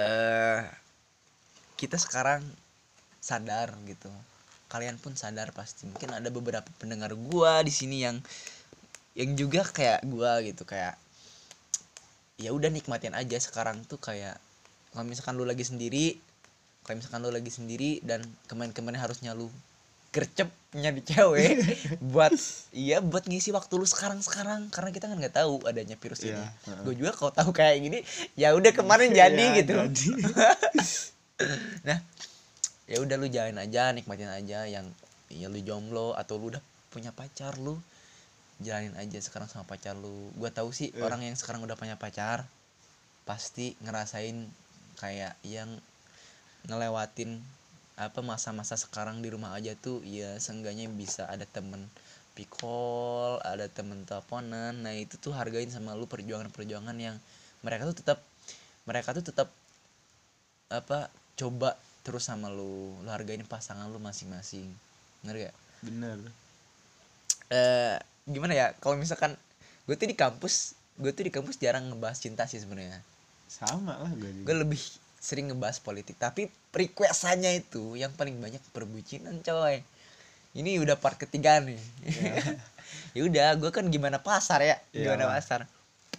eh kita sekarang sadar gitu kalian pun sadar pasti mungkin ada beberapa pendengar gua di sini yang yang juga kayak gua gitu kayak ya udah nikmatin aja sekarang tuh kayak kalau misalkan lu lagi sendiri kalau misalkan lu lagi sendiri dan kemarin-kemarin harusnya lu gercep nyari cewek buat iya buat ngisi waktu lu sekarang sekarang karena kita kan nggak tahu adanya virus Iya, ini heeh. gue juga kalau tahu kayak gini ya udah kemarin jadi Ya, gitu jadi. nah ya udah lu jalanin aja nikmatin aja yang ya lu jomblo atau lu udah punya pacar lu jalanin aja sekarang sama pacar lu gua tahu sih Eh. orang yang sekarang udah punya pacar pasti ngerasain kayak yang ngelewatin apa masa-masa sekarang di rumah aja tuh ya seenggaknya bisa ada temen pikol ada temen teleponan nah itu tuh hargain sama lu perjuangan-perjuangan yang mereka tuh tetap mereka tuh tetap apa coba terus sama lu lu hargain pasangan lu masing-masing. Ngerti gak? bener. Eh gimana ya kalau misalkan gue tuh di kampus gue tuh di kampus jarang ngebahas cinta sih sebenarnya. Sama lah gue gue lebih sering ngebahas politik tapi requestannya itu yang paling banyak perbucinan coy. Ini udah part ketiga nih. Ya udah gue kan gimana pasar ya gimana Iyalah. pasar.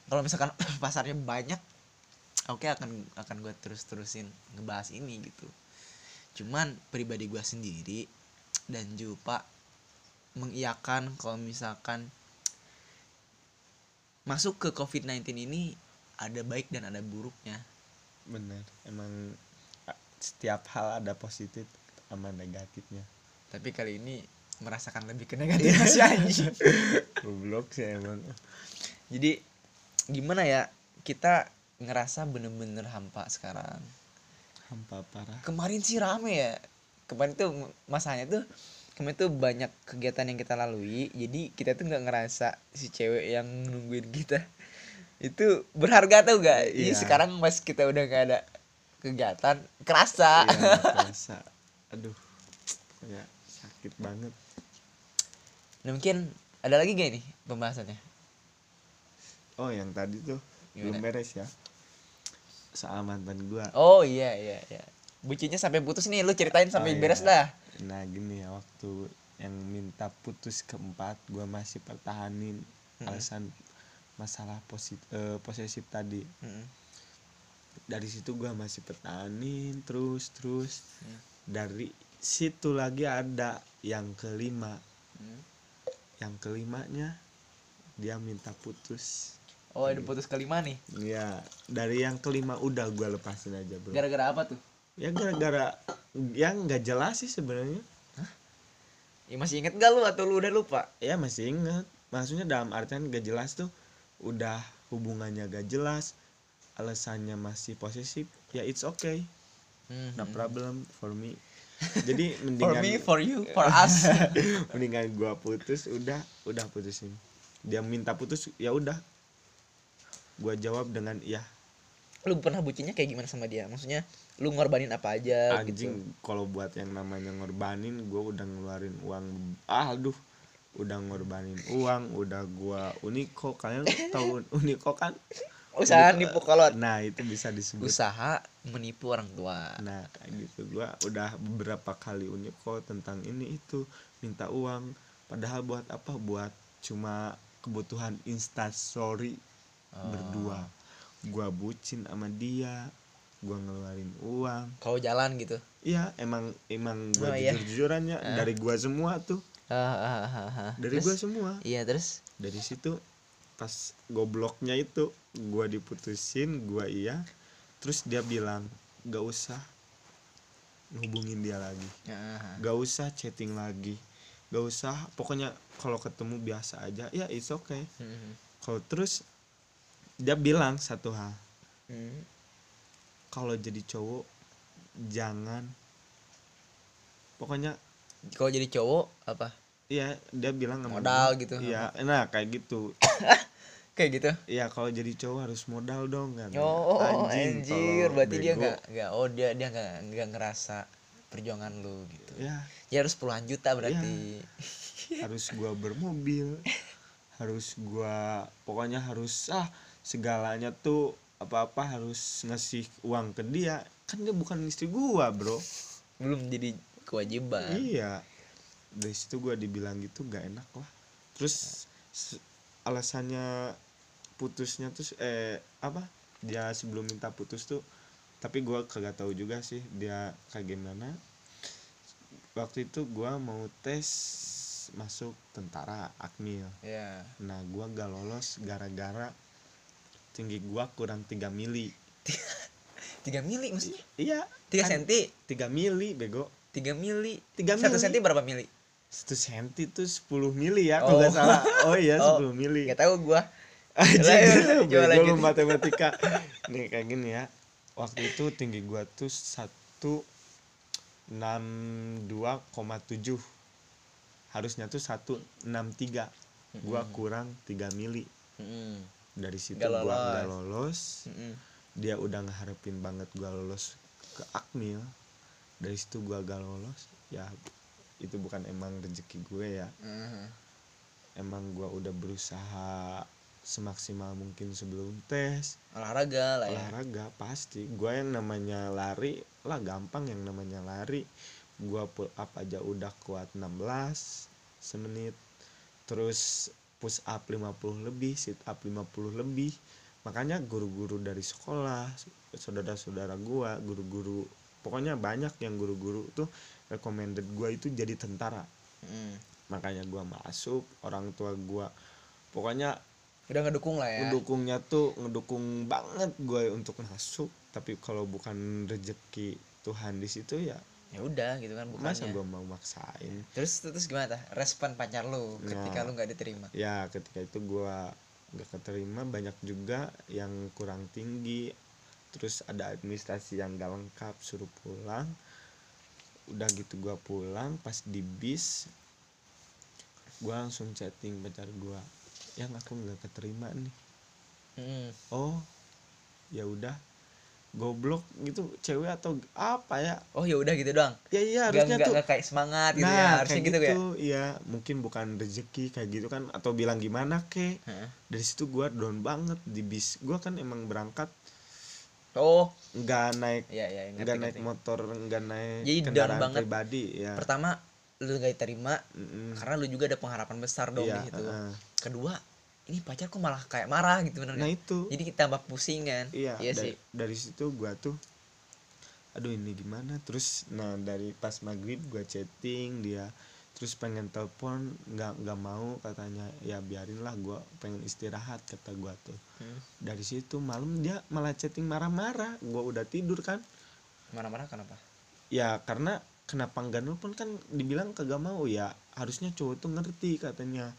Kalau misalkan pasarnya banyak oke akan akan gue terus terusin ngebahas ini gitu cuman pribadi gue sendiri dan Jupa mengiyakan kalau misalkan masuk ke COVID-19 ini ada baik dan ada buruknya. Bener emang setiap hal ada positif sama negatifnya. Tapi kali ini merasakan lebih ke negatif sih anjing. Goblok sih emang. Jadi gimana ya kita ngerasa bener-bener hampa sekarang hampa parah. Kemarin sih rame ya. Kemarin tuh masanya tuh kemarin tuh banyak kegiatan yang kita lalui. Jadi kita tuh nggak ngerasa si cewek yang nungguin kita itu berharga tau gak Jadi Iya. sekarang pas kita udah gak ada kegiatan kerasa. Iya nggak kerasa. Aduh ya sakit banget. Nah mungkin ada lagi gak nih pembahasannya? Oh yang tadi tuh belum Gimana? beres ya soal mantan gua oh iya iya iya bucinya sampai putus nih lu ceritain sampai Oh, iya. beres dah nah gini ya waktu yang minta putus keempat gua masih pertahanin Mm-mm. alasan masalah posit eh, posesif tadi Mm-mm. dari situ gua masih pertahanin terus terus Hmm. dari situ lagi ada yang kelima Hmm. yang kelimanya dia minta putus oh ada putus kelima nih? Ya dari yang kelima udah gua lepasin aja bro. Gara-gara apa tuh? Ya gara-gara yang nggak jelas sih sebenarnya. Ya, masih inget gak lu atau lu udah lupa? Ya masih inget. Maksudnya dalam artian gak jelas tuh udah hubungannya gak jelas alasannya masih posesif ya it's okay. Hmm, no problem for me. Jadi for mendingan me for you for us. Mendingan gua putus udah udah putusin. Dia minta putus ya udah gua jawab dengan iya lu pernah bucinnya kayak gimana sama dia? Maksudnya lu ngorbanin apa aja gitu? Anjing kalau buat yang namanya ngorbanin gua udah ngeluarin uang ah aduh udah ngorbanin uang udah gua uniko kalian tahu uniko kan? Usaha nipu kolot. nah itu bisa disebut. Usaha menipu orang tua. Nah kayak gitu. Gua udah beberapa kali uniko tentang ini itu minta uang. Padahal buat apa? Buat cuma kebutuhan instastory Oh. berdua. Gua bucin sama dia gua ngeluarin uang. Kalau jalan gitu? Iya emang emang Oh, gua iya. jujur jujurannya Ah. dari gua semua tuh. Ah, ah, ah, ah. dari Terus? gua semua. Iya terus? Dari situ pas gobloknya itu gua diputusin gua iya. Terus dia bilang gak usah hubungin dia lagi. Ah, gak usah chatting lagi. Gak usah pokoknya kalau ketemu biasa aja ya it's okay. Hmm, kalau terus dia bilang satu hal. Hmm. kalau jadi cowok jangan. Pokoknya kalau jadi cowok apa? Iya dia bilang Modal gitu. iya nah kayak gitu. Kayak gitu? Iya kalau jadi cowok harus modal dong kan oh anjir. tolol, berarti dia bego. nggak nggak oh dia dia nggak nggak ngerasa perjuangan lu gitu. Ya ya harus puluhan juta berarti. Harus gua bermobil. Harus gua pokoknya harus ah segalanya tuh apa-apa harus ngasih uang ke dia. Kan dia bukan istri gua bro. Belum jadi kewajiban. Iya. Dari situ gua dibilang gitu gak enak lah. Terus alasannya putusnya tuh eh apa? Dia sebelum minta putus tuh tapi gua kagak tahu juga sih dia kayak gimana. Waktu itu gua mau tes masuk tentara akmil. Ya nah gua gak lolos gara-gara tinggi gua kurang 3 mili. Tiga mili maksudnya? Iya. Tiga kan senti? 3 mili bego. Tiga mili? 3 satu mili. senti berapa mili? Satu senti tuh 10 mili ya Oh. kalau nggak salah. Oh iya Oh. 10 mili. nggak tahu gua. Bego lanjut. lu matematika. Nih kayak gini ya. Waktu itu tinggi gua tuh satu enam dua koma tujuh. Harusnya tuh satu enam tiga. Gua Mm-mm. kurang 3 mili. Mm-mm. Dari situ Nggak gua lolos. nggak lolos. Mm-mm. dia udah ngeharapin banget gua lolos ke akmil. Dari situ gua gak lolos. Ya itu bukan emang rezeki gue ya. Mhm. emang gua udah berusaha semaksimal mungkin sebelum tes. Olahraga lah ya. Olahraga pasti. Gua yang namanya lari lah gampang yang namanya lari. Gua pull up aja udah kuat 16 semenit. Terus push up 50 lebih sit up 50 lebih. Makanya guru-guru dari sekolah saudara-saudara gua guru-guru pokoknya banyak yang guru-guru tuh recommended gua itu jadi tentara. Mm. makanya gua masuk orang tua gua pokoknya udah ngedukung lah ya. ngedukungnya tuh ngedukung banget gue untuk masuk. Tapi kalau bukan rezeki Tuhan di situ ya ya udah gitu kan masa bukannya gue mau maksain? Terus terus gimana tah? Respon pacar lu ketika Nah. lu nggak diterima? Ya ketika itu gue gak keterima banyak juga yang kurang tinggi. Terus ada administrasi yang gak lengkap suruh pulang. Udah gitu gua pulang pas di bis gua langsung chatting pacar gua. Yang aku nggak keterima nih. Mm. oh ya udah goblok gitu cewek atau apa ya oh ya udah gitu doang ya iya harusnya nggak tuh nggak kayak semangat gitu ya nah harusnya kayak gitu, gitu, ya iya mungkin bukan rezeki kayak gitu kan atau bilang gimana ke Heeh. dari situ gua down banget di bis gua kan emang berangkat oh nggak naik iya iya ngerti, nggak naik ngerti. motor nggak naik Jadi down kendaraan banget. pribadi ya pertama lu nggak diterima Mm-mm. karena lu juga ada pengharapan besar dong Iya, di situ heeh. kedua ini pacar kok malah kayak marah gitu bener nah nggak? itu. Jadi kita tambah pusing kan? Iya iya dari, sih. dari situ gua tuh aduh ini gimana? Terus nah dari pas maghrib gua chatting dia terus pengen telepon nggak nggak mau katanya ya biarinlah gua pengen istirahat kata gua tuh. Hmm. dari situ malam dia malah chatting marah-marah gua udah tidur kan. Marah-marah kenapa? Ya karena kenapa nggak nelpon kan dibilang kagak mau ya harusnya cowok tuh ngerti katanya.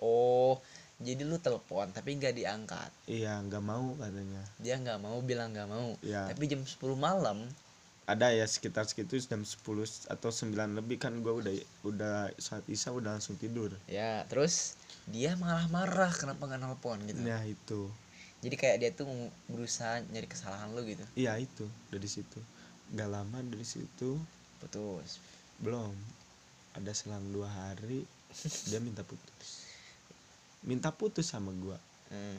Oh jadi lu telepon tapi nggak diangkat. Iya nggak mau katanya. Dia nggak mau bilang nggak mau. Ya tapi jam 10 malam ada ya sekitar segitu jam 10 atau 9 lebih kan gua udah udah saat isya udah langsung tidur. Ya terus dia malah marah kenapa nggak nelpon gitu. Nah itu. Jadi kayak dia tuh berusaha nyari kesalahan lu gitu. Iya itu. Dari situ. Gak lama dari situ putus. belum. Ada selang dua hari dia minta putus minta putus sama gua hmm.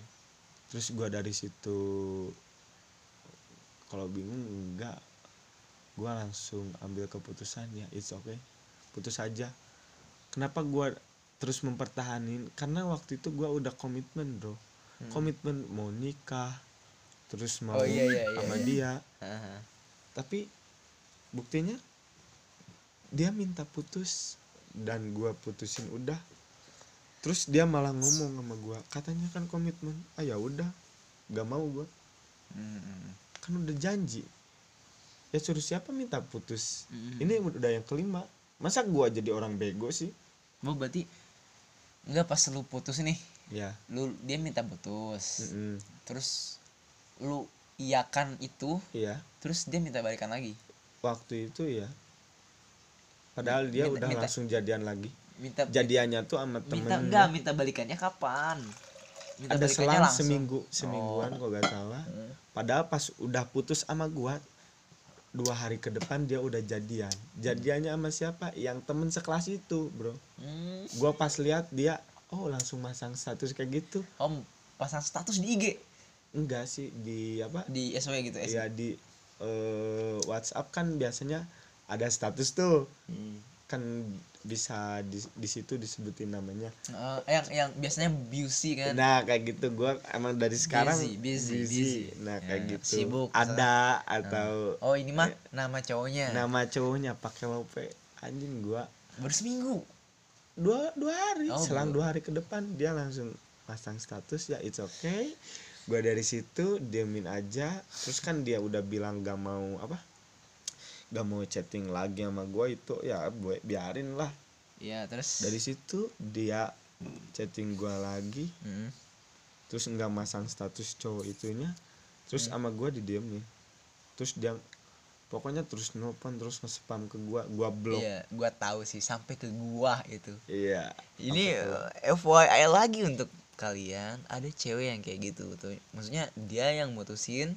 terus gua dari situ kalau bingung enggak gua langsung ambil keputusan ya it's okay putus aja kenapa gua terus mempertahanin karena waktu itu gua udah komitmen bro Hmm. komitmen mau nikah terus mau Oh, iya, iya, iya, sama iya. dia Haha. tapi buktinya dia minta putus dan gua putusin udah terus dia malah ngomong sama gua katanya kan komitmen ah ya udah gak mau gua. Hmm. kan udah janji. Ya suruh siapa minta putus? Hmm. ini udah yang kelima. Masa gua jadi orang bego sih? Oh, berarti nggak pas lu putus nih ya lu dia minta putus. Mm-mm. terus lu iakan itu iya. terus dia minta balikan lagi. Waktu itu ya padahal dia Minta- udah minta- langsung jadian lagi minta jadiannya tuh sama minta temennya enggak minta balikannya kapan minta ada selang langsung. seminggu semingguan Oh. kok gak salah Hmm. padahal pas udah putus sama gua dua hari ke depan dia udah jadian jadiannya sama siapa yang temen sekelas itu bro Hmm. gua pas lihat dia oh langsung masang status kayak gitu om pasang status di IG enggak sih di apa di SW gitu SW. ya di eh, WhatsApp kan biasanya ada status tuh Hmm. Kan bisa di, di situ disebutin namanya. Eh, yang yang biasanya busy kan? Nah kayak gitu. Gua emang dari sekarang Busy, busy, busy. nah Ya, kayak gitu. sibuk, ada atau oh ini mah nama cowoknya. nama cowoknya pakai lope anjing gua. Baru seminggu? Dua dua hari. Oh, selang dua hari ke depan dia langsung pasang status ya it's okay. Gua dari situ diemin aja. Terus kan dia udah bilang gak mau apa gak mau chatting lagi sama gua itu ya gue biarin lah. Ya terus? Dari situ dia chatting gua lagi. Hmm. terus nggak masang status cowok itunya. Terus sama gua didiemin. Terus dia pokoknya terus nelfon terus nge-spam ke gua. Gua blok. Iya, gua tahu sih sampai ke gua itu. iya Ini Apa eh, FYI lagi untuk kalian, ada cewek yang kayak gitu tuh. Maksudnya dia yang mutusin,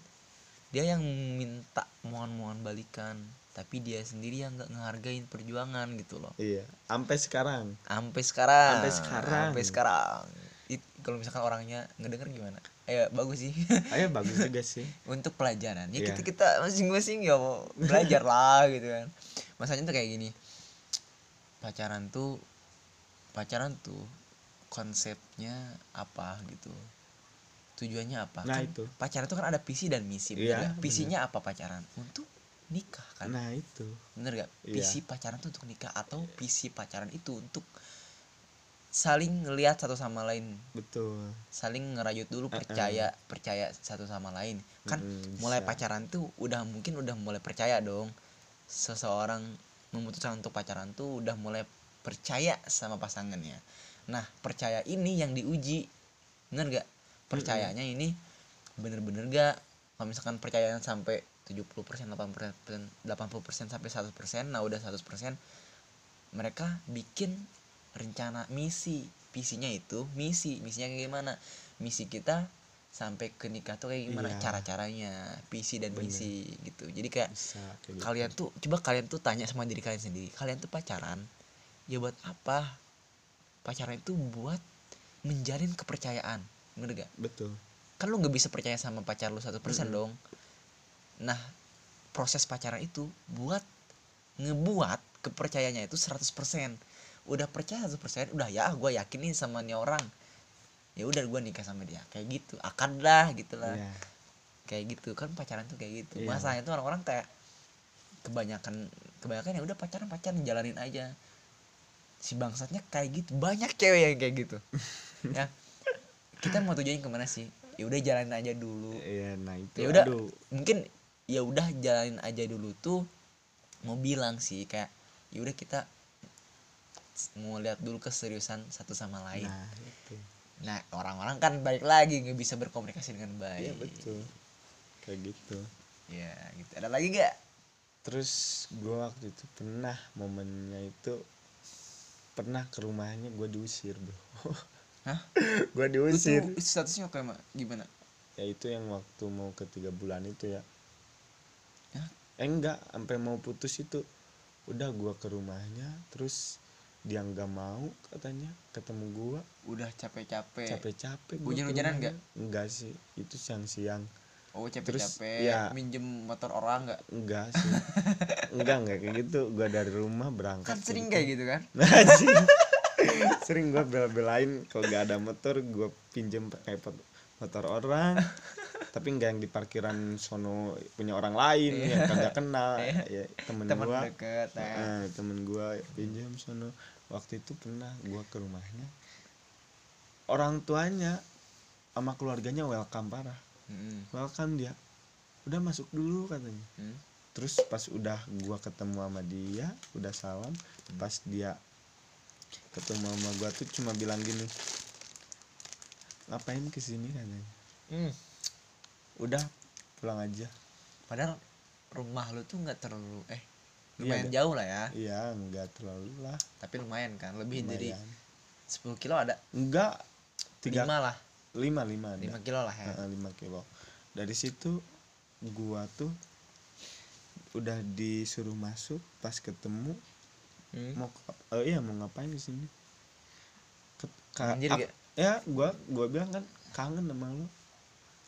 dia yang minta mohon-mohon balikan, tapi dia sendiri yang nggak ngehargain perjuangan gitu loh. iya sampai sekarang Sampai sekarang. Sampai sekarang. Sampai sekarang. It- kalau misalkan orangnya ngedenger gimana? Eh bagus sih. ayo bagus juga sih untuk pelajaran ya Iya. kita kita masing-masing ya mau belajar lah gitu kan masanya tuh kayak gini pacaran tuh pacaran tuh konsepnya apa gitu tujuannya apa Nah, Kan itu. pacaran tuh kan ada visi dan misi bener Iya, visinya apa pacaran untuk nikah kan? Nah itu. Bener gak Iya. visi pacaran tuh untuk nikah atau visi pacaran itu untuk saling ngelihat satu sama lain. Betul. Saling ngerayut dulu percaya percaya satu sama lain. Kan Mm, mulai bisa. pacaran tuh udah mungkin udah mulai percaya dong. Seseorang memutuskan untuk pacaran tuh udah mulai percaya sama pasangannya. Nah percaya ini yang diuji. Bener gak percayanya ini bener-bener gak kalau misalkan percayaan sampai 70% 80% 80% sampai 100% nah udah 100% mereka bikin rencana misi visinya itu misi misinya kayak gimana? Misi kita sampai ke nikah tuh kayak gimana? Iya. cara caranya visi dan Bener. misi gitu. Jadi kayak bisa kayak gitu. kalian tuh coba kalian tuh tanya sama diri kalian sendiri kalian tuh pacaran? Ya buat apa? Pacaran itu buat menjalin kepercayaan bener gak betul. Kan lu nggak bisa percaya sama pacar lu satu persen dong nah proses pacaran itu buat ngebuat kepercayaannya itu 100% udah percaya 100% udah ya gue yakin nih sama nih orang. Ya udah gue nikah sama dia. Kayak gitu akad lah gitu lah. Iya. kayak gitu kan pacaran tuh kayak gitu. Iya. masalahnya tuh orang-orang kayak kebanyakan kebanyakan ya udah pacaran pacaran jalanin aja. Si bangsatnya kayak gitu banyak cewek yang kayak gitu. Ya. Kita mau tujuannya ke mana sih? Ya udah jalanin aja dulu. Iya, nah itu ya udah mungkin ya udah jalanin aja dulu tuh mau bilang sih kayak ya udah kita mau lihat dulu keseriusan satu sama lain Nah, itu. nah orang-orang kan balik lagi nggak bisa berkomunikasi dengan baik Iya, betul. Kayak gitu. ya gitu ada lagi gak Terus gua waktu itu pernah momennya itu pernah ke rumahnya gua diusir, Bro. Hah? Lu diusir. tuh statusnya kayak ma- gimana Ya itu yang waktu mau ke tiga bulan itu ya. Eh enggak, sampai mau putus itu. Udah gua ke rumahnya terus dia nggak mau katanya ketemu gua. Udah capek-capek. Capek-capek Hujan-hujanan rumahnya. enggak sih itu siang-siang. Oh capek-capek. Ya. minjem motor orang nggak? Enggak sih. Enggak enggak kayak gitu. Gua dari rumah berangkat kan sering gitu. kayak gitu kan? Sering gua bela-belain kalau gak ada motor gua pinjem pakai motor orang tapi enggak yang di parkiran sono punya orang lain yang kagak kenal. Ya temen, teman gua. deket nah. eh, temen gua pinjam sono. Waktu itu pernah gua ke rumahnya. Orang tuanya sama keluarganya welcome parah. Mm-mm. welcome dia. Udah masuk dulu katanya. Hmm. terus pas udah gua ketemu sama dia udah salam pas dia ketemu sama gua tuh cuma bilang gini ngapain ke sini katanya Hmm. udah pulang aja padahal rumah lu tuh nggak terlalu eh Iya, lumayan ada. jauh lah ya iya enggak terlalu lah tapi lumayan kan lebih dari lumayan. 10 kilo ada enggak tiga lima lah lima lima ada. lima kilo lah ya Heeh, lima kilo dari situ gua tuh udah disuruh masuk pas ketemu Hmm. mau ke- eh, iya mau ngapain di sini Ke- ka- Anjir, ap- gak? Ya gua gua bilang kan kangen sama lu.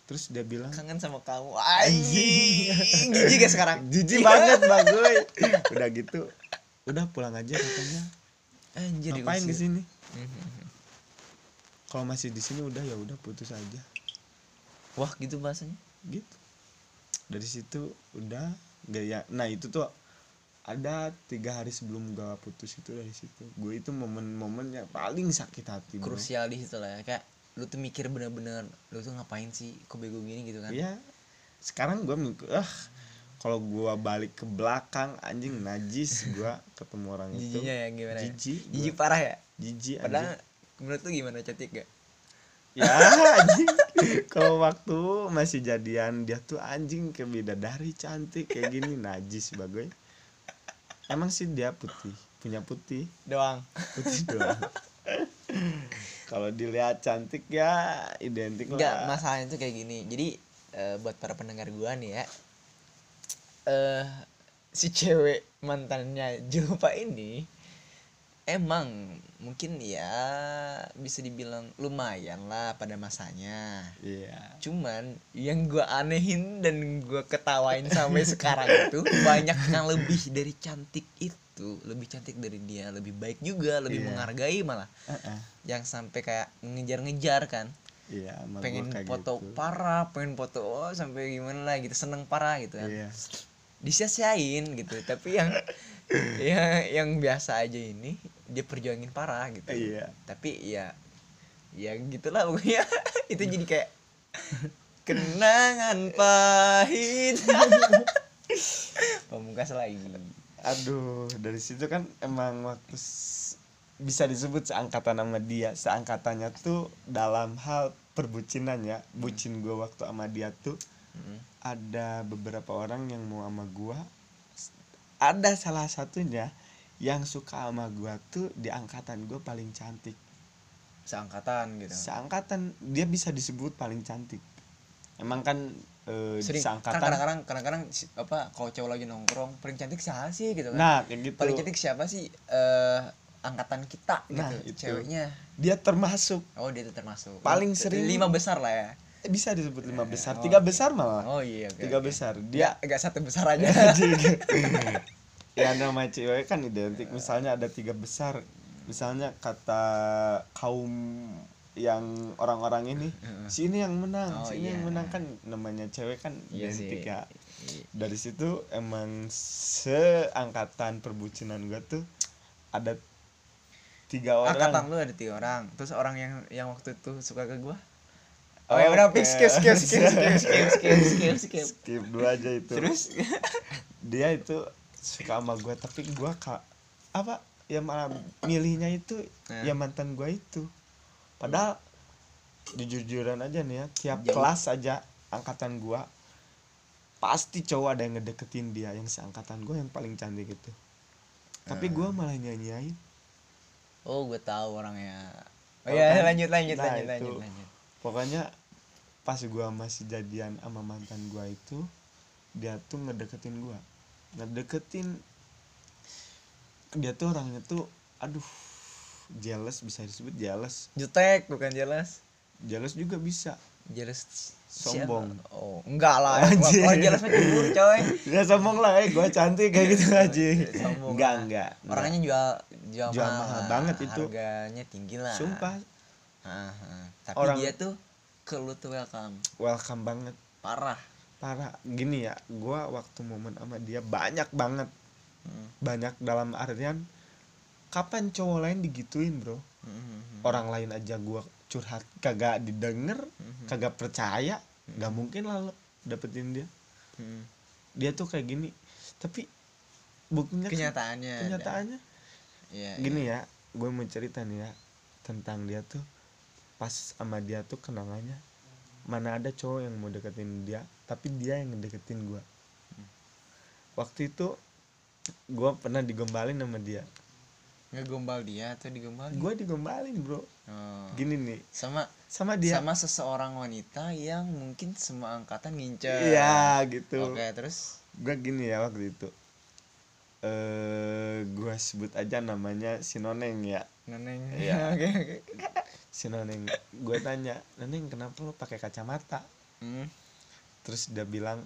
Terus dia bilang kangen sama kamu. Anjing. Jijik ya sekarang? Jijik banget mbak gue udah gitu udah pulang aja katanya. Anjir ngapain di diusir. sini? Kalau masih di sini udah ya udah putus aja. Wah gitu bahasanya? Gitu. Dari situ udah gak ya nah itu tuh ada tiga hari sebelum gua putus itu dari situ gue itu momen-momen yang paling sakit hati bro. krusial di situ lah ya kayak lu tuh mikir bener-bener lu tuh ngapain sih kok bego gini gitu kan Iya. Sekarang gua mikir, ah kalau gua balik ke belakang anjing najis gua ketemu orang itu. jijinya ya gimana ya? Jijik. gua. jijik parah ya Jijik padahal menurut lu gimana cantik gak Ya anjing. kalau waktu masih jadian dia tuh anjing kayak bidadari cantik kayak gini najis bagai. Emang sih dia putih, punya putih, doang putih doang. kalau dilihat cantik ya identik Enggak, lah. masalahnya tuh kayak gini. Jadi eh, buat para pendengar gua nih ya. Eh si cewek mantannya Julfa ini emang mungkin ya bisa dibilang lumayan lah pada masanya. Iya. Cuman yang gua anehin dan gua ketawain sampai sekarang itu banyak yang lebih dari cantik itu, lebih cantik dari dia, lebih baik juga, lebih Iya. menghargai malah. Heeh. Yang sampai kayak ngejar-ngejar kan Iya, gua pengen foto gitu. parah pengen foto oh sampai gimana lah gitu seneng parah gitu kan Iya. disia-siain gitu tapi yang ya yang biasa aja ini dia perjuangin parah gitu Iya. tapi ya ya gitulah pokoknya itu jadi kayak kenangan pahit pamungkas lagi Aduh, dari situ kan emang waktu bisa disebut seangkatan sama dia. Seangkatannya tuh dalam hal perbucinan ya. Bucin gue waktu sama dia tuh Mm. ada beberapa orang yang mau sama gua. S- Ada salah satunya yang suka sama gua tuh di angkatan gue paling cantik. seangkatan gitu Seangkatan dia bisa disebut paling cantik. Emang kan eh, sering kan seangkatan. kadang-kadang kadang-kadang si- apa kalau cowok lagi nongkrong paling cantik siapa sih gitu kan Nah, kayak gitu. paling cantik siapa sih eh angkatan kita gitu Nah, itu. ceweknya Dia termasuk oh dia termasuk Paling Oh, sering- lima besar lah ya eh, bisa disebut lima besar, oh, tiga oke. besar malah. oh iya oke tiga oke. besar dia dia agak satu besar aja ya nama cewek kan identik. Misalnya ada tiga besar. Misalnya kata kaum yang orang-orang ini si ini yang menang Oh, si ini yang iya. menang. Kan namanya cewek kan Iya identik sih. ya dari situ emang seangkatan perbucinan gue tuh ada tiga orang. Angkatan lu ada tiga orang. Terus orang yang yang waktu itu suka ke gua? Oh, Oh, ya udah fix skip skip skip skip skip skip skip skip. Skip dua aja itu. Terus? Dia itu suka sama gue tapi gue kak apa ya malah milihnya itu Nah. ya mantan gue itu. Padahal jujur-jujuran aja nih ya tiap Jauh. kelas aja angkatan gue pasti cowok ada yang ngedeketin dia yang seangkatan gue yang paling cantik itu. Tapi gue malah nyanyiin. Oh gue tahu orangnya. Oh ya kan? lanjut lanjut Nah, lanjut lanjut lanjut. Pokoknya pas gue masih jadian sama mantan gue itu dia tuh ngedeketin gue ngedeketin. Dia tuh orangnya tuh aduh jealous bisa disebut jealous. Jutek bukan jelas jealous juga bisa. Jelas Sombong. siapa? oh enggak lah. Kalau jelas mah cemburu coy. Ya sombong lah eh gue cantik kayak gitu aja Sombong enggak lah. enggak orangnya jual jual, Jual mahal banget itu. harganya tinggi lah. Sumpah. Ah, ah. tapi Orang- dia tuh ke lu tuh welcome. Welcome banget. Parah parah gini ya gue waktu momen sama dia banyak banget. Hmm. banyak dalam artian kapan cowok lain digituin bro? Hmm, hmm, hmm. orang lain aja gua curhat kagak didengar Hmm, kagak percaya nggak mungkin lah lo dapetin dia. Hmm. dia tuh kayak gini tapi buktinya kan- kenyataannya kenyataannya. Iya, gini ya gue mau cerita nih ya tentang dia tuh pas sama dia tuh kenangannya mana ada cowok yang mau deketin dia tapi dia yang deketin gua. Waktu itu gua pernah digombalin sama dia. Ngegombal dia atau digombal gue digombalin bro. Oh. gini nih. Sama sama dia. sama seseorang wanita yang mungkin semua angkatan ngincer. Iya gitu. Oke terus? Gue gini ya waktu itu. Eh gue sebut aja namanya si noneng ya. Neneng Iya. oke oke si noneng gue tanya noneng kenapa lo pakai kacamata? Hmm. terus dia bilang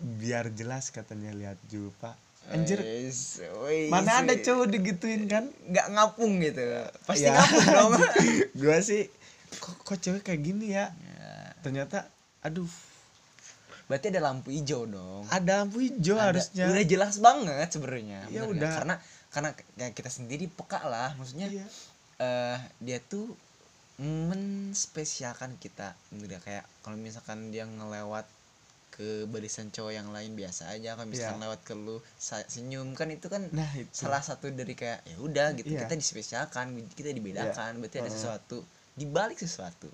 biar jelas katanya lihat Julpa anjir. Wis, wis. mana ada cowok digituin kan? Nggak ngapung gitu. Pasti Ya. ngapung dong. Gue sih kok, kok cewek kayak gini ya? Ya, ternyata aduh. Berarti ada lampu hijau dong. Ada lampu hijau Ada- harusnya. Udah jelas banget sebenarnya Ya udah. karena karena kayak kita sendiri peka lah maksudnya Iya. eh dia tuh menspesialkan kita gitu ya. kayak kalau misalkan dia ngelewat ke barisan cowok yang lain biasa aja. Kalau misalkan Iya. lewat ke lu senyum. Kan itu kan nah itu. salah satu dari kayak ya udah gitu. Iya. kita dispesialkan kita dibedakan. Berarti ada sesuatu di balik sesuatu.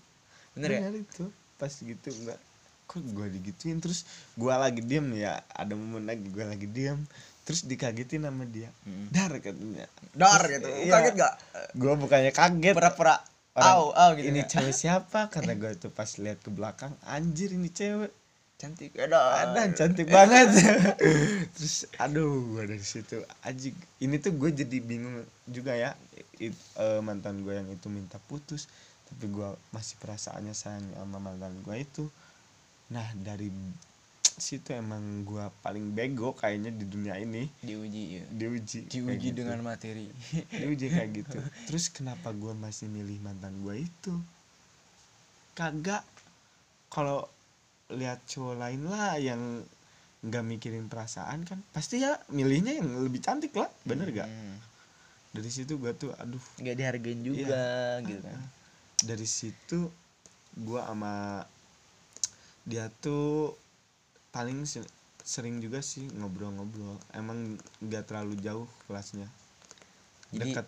Bener ya? Benar itu. Pas gitu enggak kok gue digituin? Terus gua lagi diem ya. Ada momen lagi gua lagi diem. Terus dikagetin sama dia. Mm. dar katanya. Dar gitu. Iya. kaget gak gua bukannya kaget. Pura-pura Orang, au au gitu ini nggak? cewek siapa? Karena gue tuh pas lihat ke belakang anjir ini cewek. Cantik ada ada cantik banget. Terus aduh gue dari situ. Aji ini tuh gue jadi bingung juga ya. It- eh, mantan gue yang itu minta putus tapi gue masih perasaannya sayang sama mantan gue itu. Nah dari situ emang gue paling bego kayaknya di dunia ini. Diuji ya. diuji diuji gitu. dengan materi. Diuji kayak gitu. Terus kenapa gue masih milih mantan gue itu? Kagak. Kalau lihat cowok lain lah yang nggak mikirin perasaan kan pasti ya milihnya yang lebih cantik lah. Bener gak Hmm. dari situ gue tuh aduh. Nggak dihargain juga gitu kan. Dari situ gue sama dia tuh paling se- sering juga sih ngobrol-ngobrol. Emang nggak terlalu jauh kelasnya. Jadi- dekat.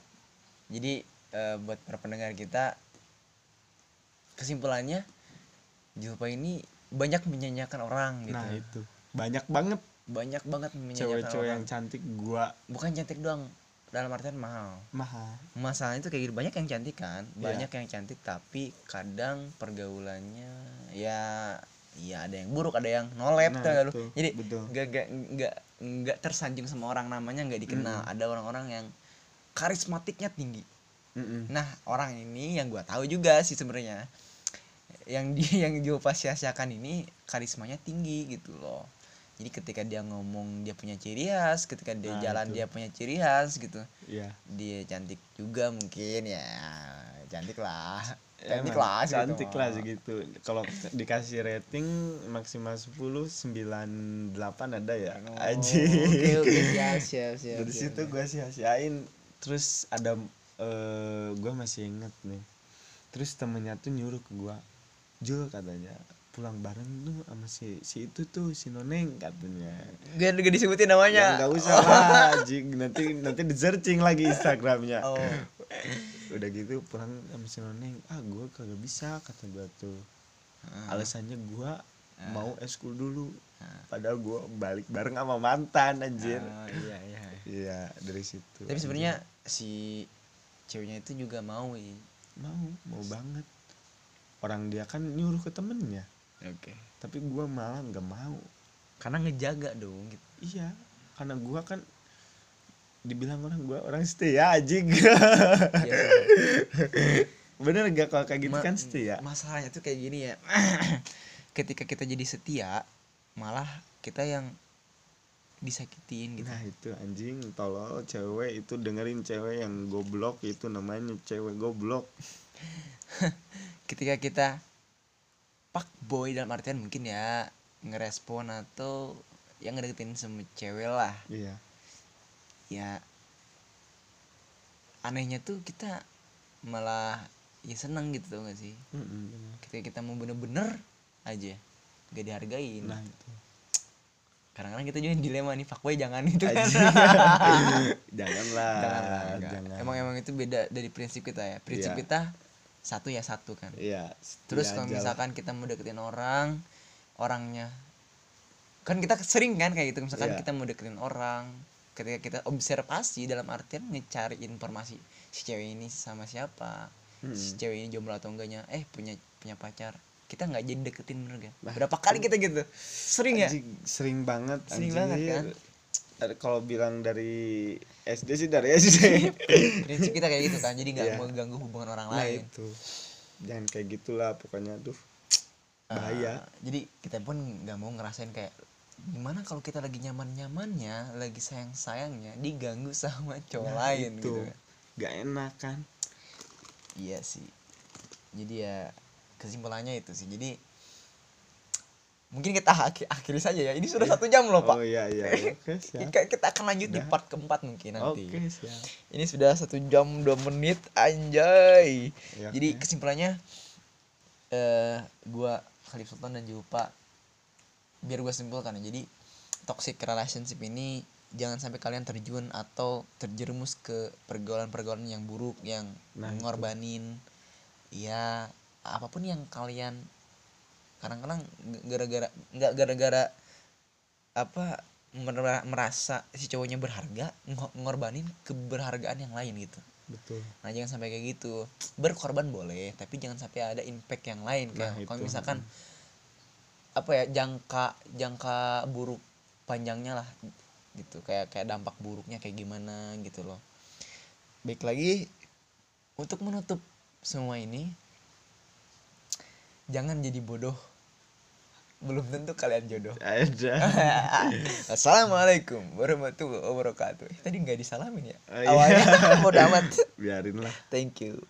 jadi eh, buat para pendengar kita kesimpulannya Julpa ini banyak menyanyiakan orang gitu. Nah itu. Banyak banget. Banyak banget menyanyiakan cewek-cewek yang cantik gua. Bukan cantik doang dalam artian mahal. Mahal. Masalahnya itu kayak gitu banyak yang cantik kan? Iya. banyak yang cantik tapi kadang pergaulannya ya ya ada yang buruk ada yang nolep Nah, gak itu, jadi nggak nggak nggak nggak tersanjung sama orang namanya nggak dikenal. Ada orang-orang yang karismatiknya tinggi. Mm-mm. nah orang ini yang gua tahu juga sih sebenarnya yang dia yang Jopa sia-siakan ini karismanya tinggi gitu loh jadi ketika dia ngomong dia punya ciri khas ketika dia Nah, jalan itu. dia punya ciri khas gitu Iya. dia cantik juga mungkin ya cantik lah. Cantik Emang, lah segitu cantik mah. lah segitu. Kalau dikasih rating maksimal 10 98 ada ya? Oh, aja oke oke. Siap siap siap dari siap, situ gue sia-siain. Terus ada eh gue masih inget nih. Terus temennya tuh nyuruh ke gue Jul katanya pulang bareng tuh sama si si itu tuh si noneng katanya. Gak, gak disebutin ya namanya nggak usah lah jing nanti nanti di searching lagi instagramnya. Oh. Udah gitu pulang sama si noneng. Ah gue kagak bisa kata gue tuh. Alasannya gue mau eskul dulu. Padahal gue balik bareng sama mantan anjir. Oh, iya iya. Iya dari situ. Tapi sebenarnya si ceweknya itu juga mau ya mau mau banget. Orang dia kan nyuruh ke temennya oke. Tapi gua malah nggak mau. Karena ngejaga dong gitu. Iya karena gua kan dibilang orang gua orang setia anjing. Iya, bener gak kalau kayak gitu Ma- kan setia? masalahnya tuh kayak gini ya. Ketika kita jadi setia malah kita yang disakitin gitu. Nah itu anjing tolol cewek itu dengerin cewek yang goblok itu namanya cewek goblok. Ketika kita pak boy dalam artian mungkin ya ngerespon atau yang ngedeketin sama cewek lah. Iya. Ya anehnya tuh kita malah ya seneng gitu tau gak sih? Mm-mm, bener. ketika kita mau bener-bener aja gak dihargain. Nah itu. Kadang-kadang kita juga dilema nih fuckboy jangan itu kan. Janganlah. Janganlah, jangan. Emang emang itu beda dari prinsip kita ya. Prinsip Iya. kita satu ya satu kan. Iya terus kalau misalkan kita mau deketin orang orangnya kan kita sering kan kayak gitu misalkan Iya. kita mau deketin orang ketika kita observasi dalam artian ngecari informasi si cewek ini sama siapa Mm-mm. si cewek ini jomblo atau enggaknya eh punya punya pacar. Kita nggak jadi deketin bener kan berapa kali kita gitu? Sering ya? sering banget Sering banget, kan? Kalau bilang dari SD sih dari SD prinsip kita kayak gitu kan jadi nggak Iya. mau ganggu hubungan orang nah lain. itu. Jangan kayak gitulah pokoknya tuh bahaya. Ah, jadi kita pun nggak mau ngerasain kayak gimana kalau kita lagi nyaman nyamannya lagi sayang sayangnya diganggu sama cowok Nah, lain itu. gitu kan. gak enak kan? Iya sih. Jadi ya kesimpulannya itu sih. Jadi mungkin kita akhir akhiri saja ya. Ini sudah satu jam loh pak. Oh iya iya. Oke siap. Kita, akan lanjut di Udah. part keempat mungkin nanti. Oke siap. Ini sudah satu jam dua menit anjay. Ya, jadi kesimpulannya eh gua Khalif Sultan dan Jupa biar gua simpulkan ya. Jadi toxic relationship ini jangan sampai kalian terjun atau terjerumus ke pergaulan-pergaulan yang buruk yang Nah, itu. ngorbanin ya apa pun yang kalian kadang-kadang gara-gara nggak gara-gara apa mer- merasa si cowoknya berharga ngo- ngorbanin keberhargaan yang lain gitu. Betul. Nah jangan sampai kayak gitu. Berkorban boleh Tapi jangan sampai ada impact yang lain Nah, Kayak kalau itu. misalkan Apa ya Jangka Jangka buruk Panjangnya lah Gitu. Kayak kayak dampak buruknya kayak gimana gitu loh. Baik lagi Untuk menutup semua ini Jangan jadi bodoh Belum tentu kalian jodoh. Ada. Assalamualaikum warahmatullahi wabarakatuh. Eh, Tadi nggak disalamin ya? Oh, iya. Awalnya bodoh amat. Biarin lah. Thank you